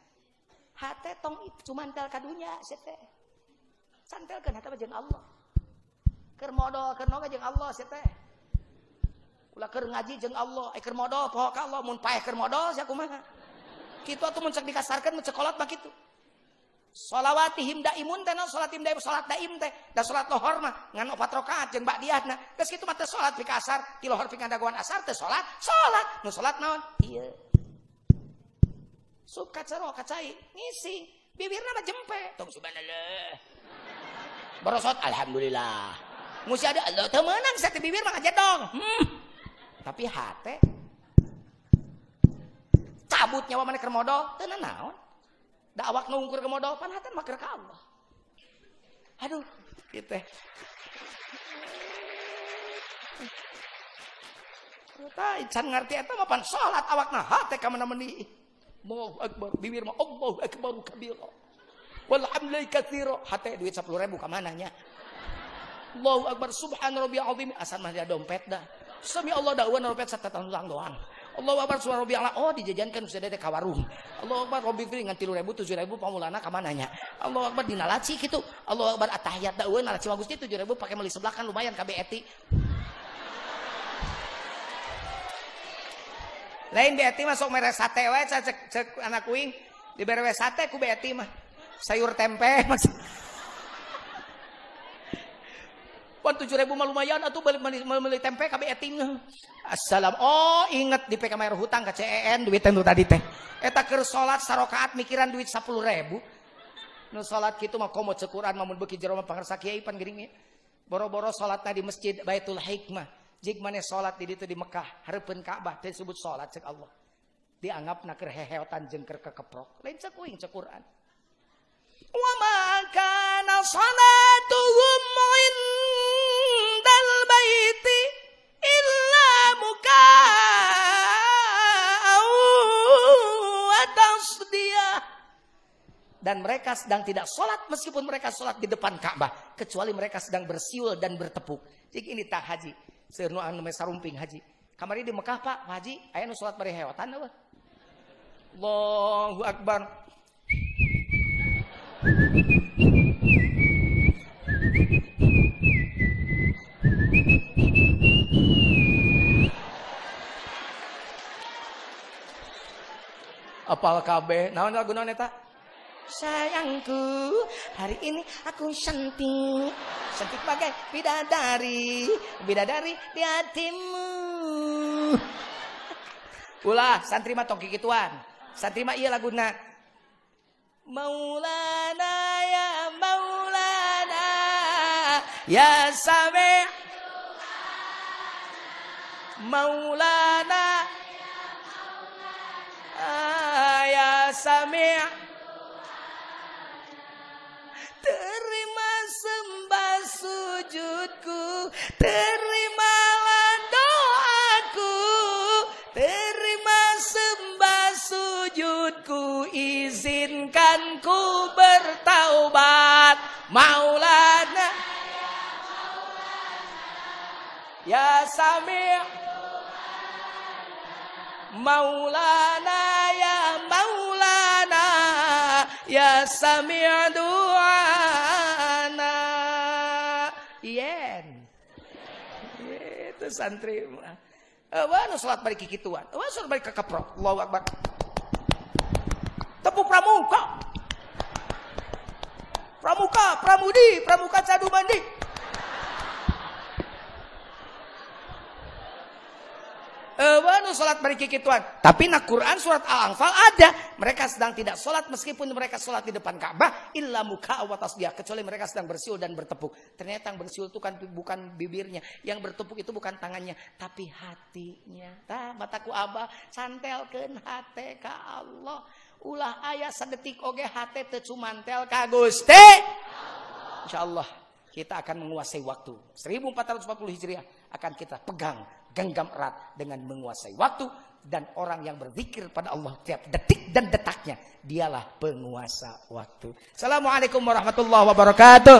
tong cuman tel kadunya sete santel kan hata jeung Allah. Keur modal keur noga jeung Allah sete ulah keur ngaji jeung Allah eh keur modal poho ka Allah mun paeh keur modal sia kumaha. Kitu atuh mun cek dikasarkeun mun cekolot mah kitu. Salawatihim daimun teh naon salatim daim salat daim teh? Da salat lohor mah ngan opat rakaat jeung ba'diyahna geus kitu mah teh salat di kasar di lohor ping asar teh salat salat nu salat naon? Ieu. Suka cero kacai. Ngisi. Bibirna mah jempe. Tong subhanallah. Borosot alhamdulillah. Musi ada Allah temenan sate bibir mah dong hmm. tapi hate. Cabut nyawa mana keur modal teu naon? Da awak nungkur ke modal pan hate mah ka Allah. Aduh gitu Kita can ngerti eta mah pan salat awakna hate ka mana Allahu Akbar. Bibir mah Allahu Akbar kabira. Walhamdulillah katsira. Hati duit 10 ribu kamananya. Allahu Akbar. Subhan rabbi azim. Asal mah dompet dah. Sami Allah dakwaan dompet satu tahun ulang doang. Allahu Akbar subhan rabbi ala. Oh dijajankan sudah ada ka warung. Allahu Akbar rabbi firi ngan 3000 7000 pamulana kamananya. Allahu Akbar dina laci kitu. Allahu Akbar atahiyat dakwaan laci bagus tujuh 7000 pakai meli sebelah kan lumayan KB eti. Lain Betty masuk merek sate wae cek cek anak kuing dibere sate ku Betty mah sayur tempe masih Pon tujuh ribu mah lumayan atau beli, beli, beli tempe kabe eting. Assalam. Oh inget di PK Mayor Hutang ke CEN duit itu tadi teh. Eta keur salat sarokaat mikiran duit sepuluh ribu. Nu salat kitu mah komo cekuran mamun beuki jero mah pangarsa kiai pan geuning Boro-boro salatna di masjid Baitul Hikmah. Jik maneh salat di ditu di Mekah, hareupeun Ka'bah teh disebut salat cek Allah. Dianggapna keur heheotan jeung keur kekeprok. Lain cek uing cek Quran. Wa ma kana salatuhum indal baiti illa tasdiyah dan mereka sedang tidak sholat meskipun mereka sholat di depan Ka'bah kecuali mereka sedang bersiul dan bertepuk. Jadi ini tak haji. Seurnu anu sarumping haji. Kamari di Mekah Pak, Haji, aya nu sholat bari hewatan apa? Allahu Akbar. Apal kabeh, naon lagu naon eta? Sayangku, hari ini aku cantik. Cantik bagai bidadari, bidadari di hatimu. Ulah, santri mah tong kikituan. Santri mah iya laguna. Maulana ya Maulana ya Sami Maulana Maulana Ya Sami' Maulana ya Maulana ya Sami' du'ana. Yen. Itu santri. Awan salat bari kikituan. Awan salat bari kekeprok. Allahu Akbar. Tepuk pramuka. Pramuka, pramudi, pramuka cadu mandi. Wanu sholat bari kikituan. Tapi nak Quran surat Al-Anfal ada. Mereka sedang tidak sholat meskipun mereka sholat di depan Ka'bah. Illa muka wa tasbih. Kecuali mereka sedang bersiul dan bertepuk. Ternyata yang bersiul itu kan bukan bibirnya. Yang bertepuk itu bukan tangannya. Tapi hatinya. Tah mataku abah santelkeun hate ka Allah. Ulah ayah sedetik oge hate teu cumantel ka Gusti. Insyaallah kita akan menguasai waktu. 1440 Hijriah akan kita pegang genggam erat dengan menguasai waktu dan orang yang berzikir pada Allah tiap detik dan detaknya dialah penguasa waktu. Assalamualaikum warahmatullahi wabarakatuh.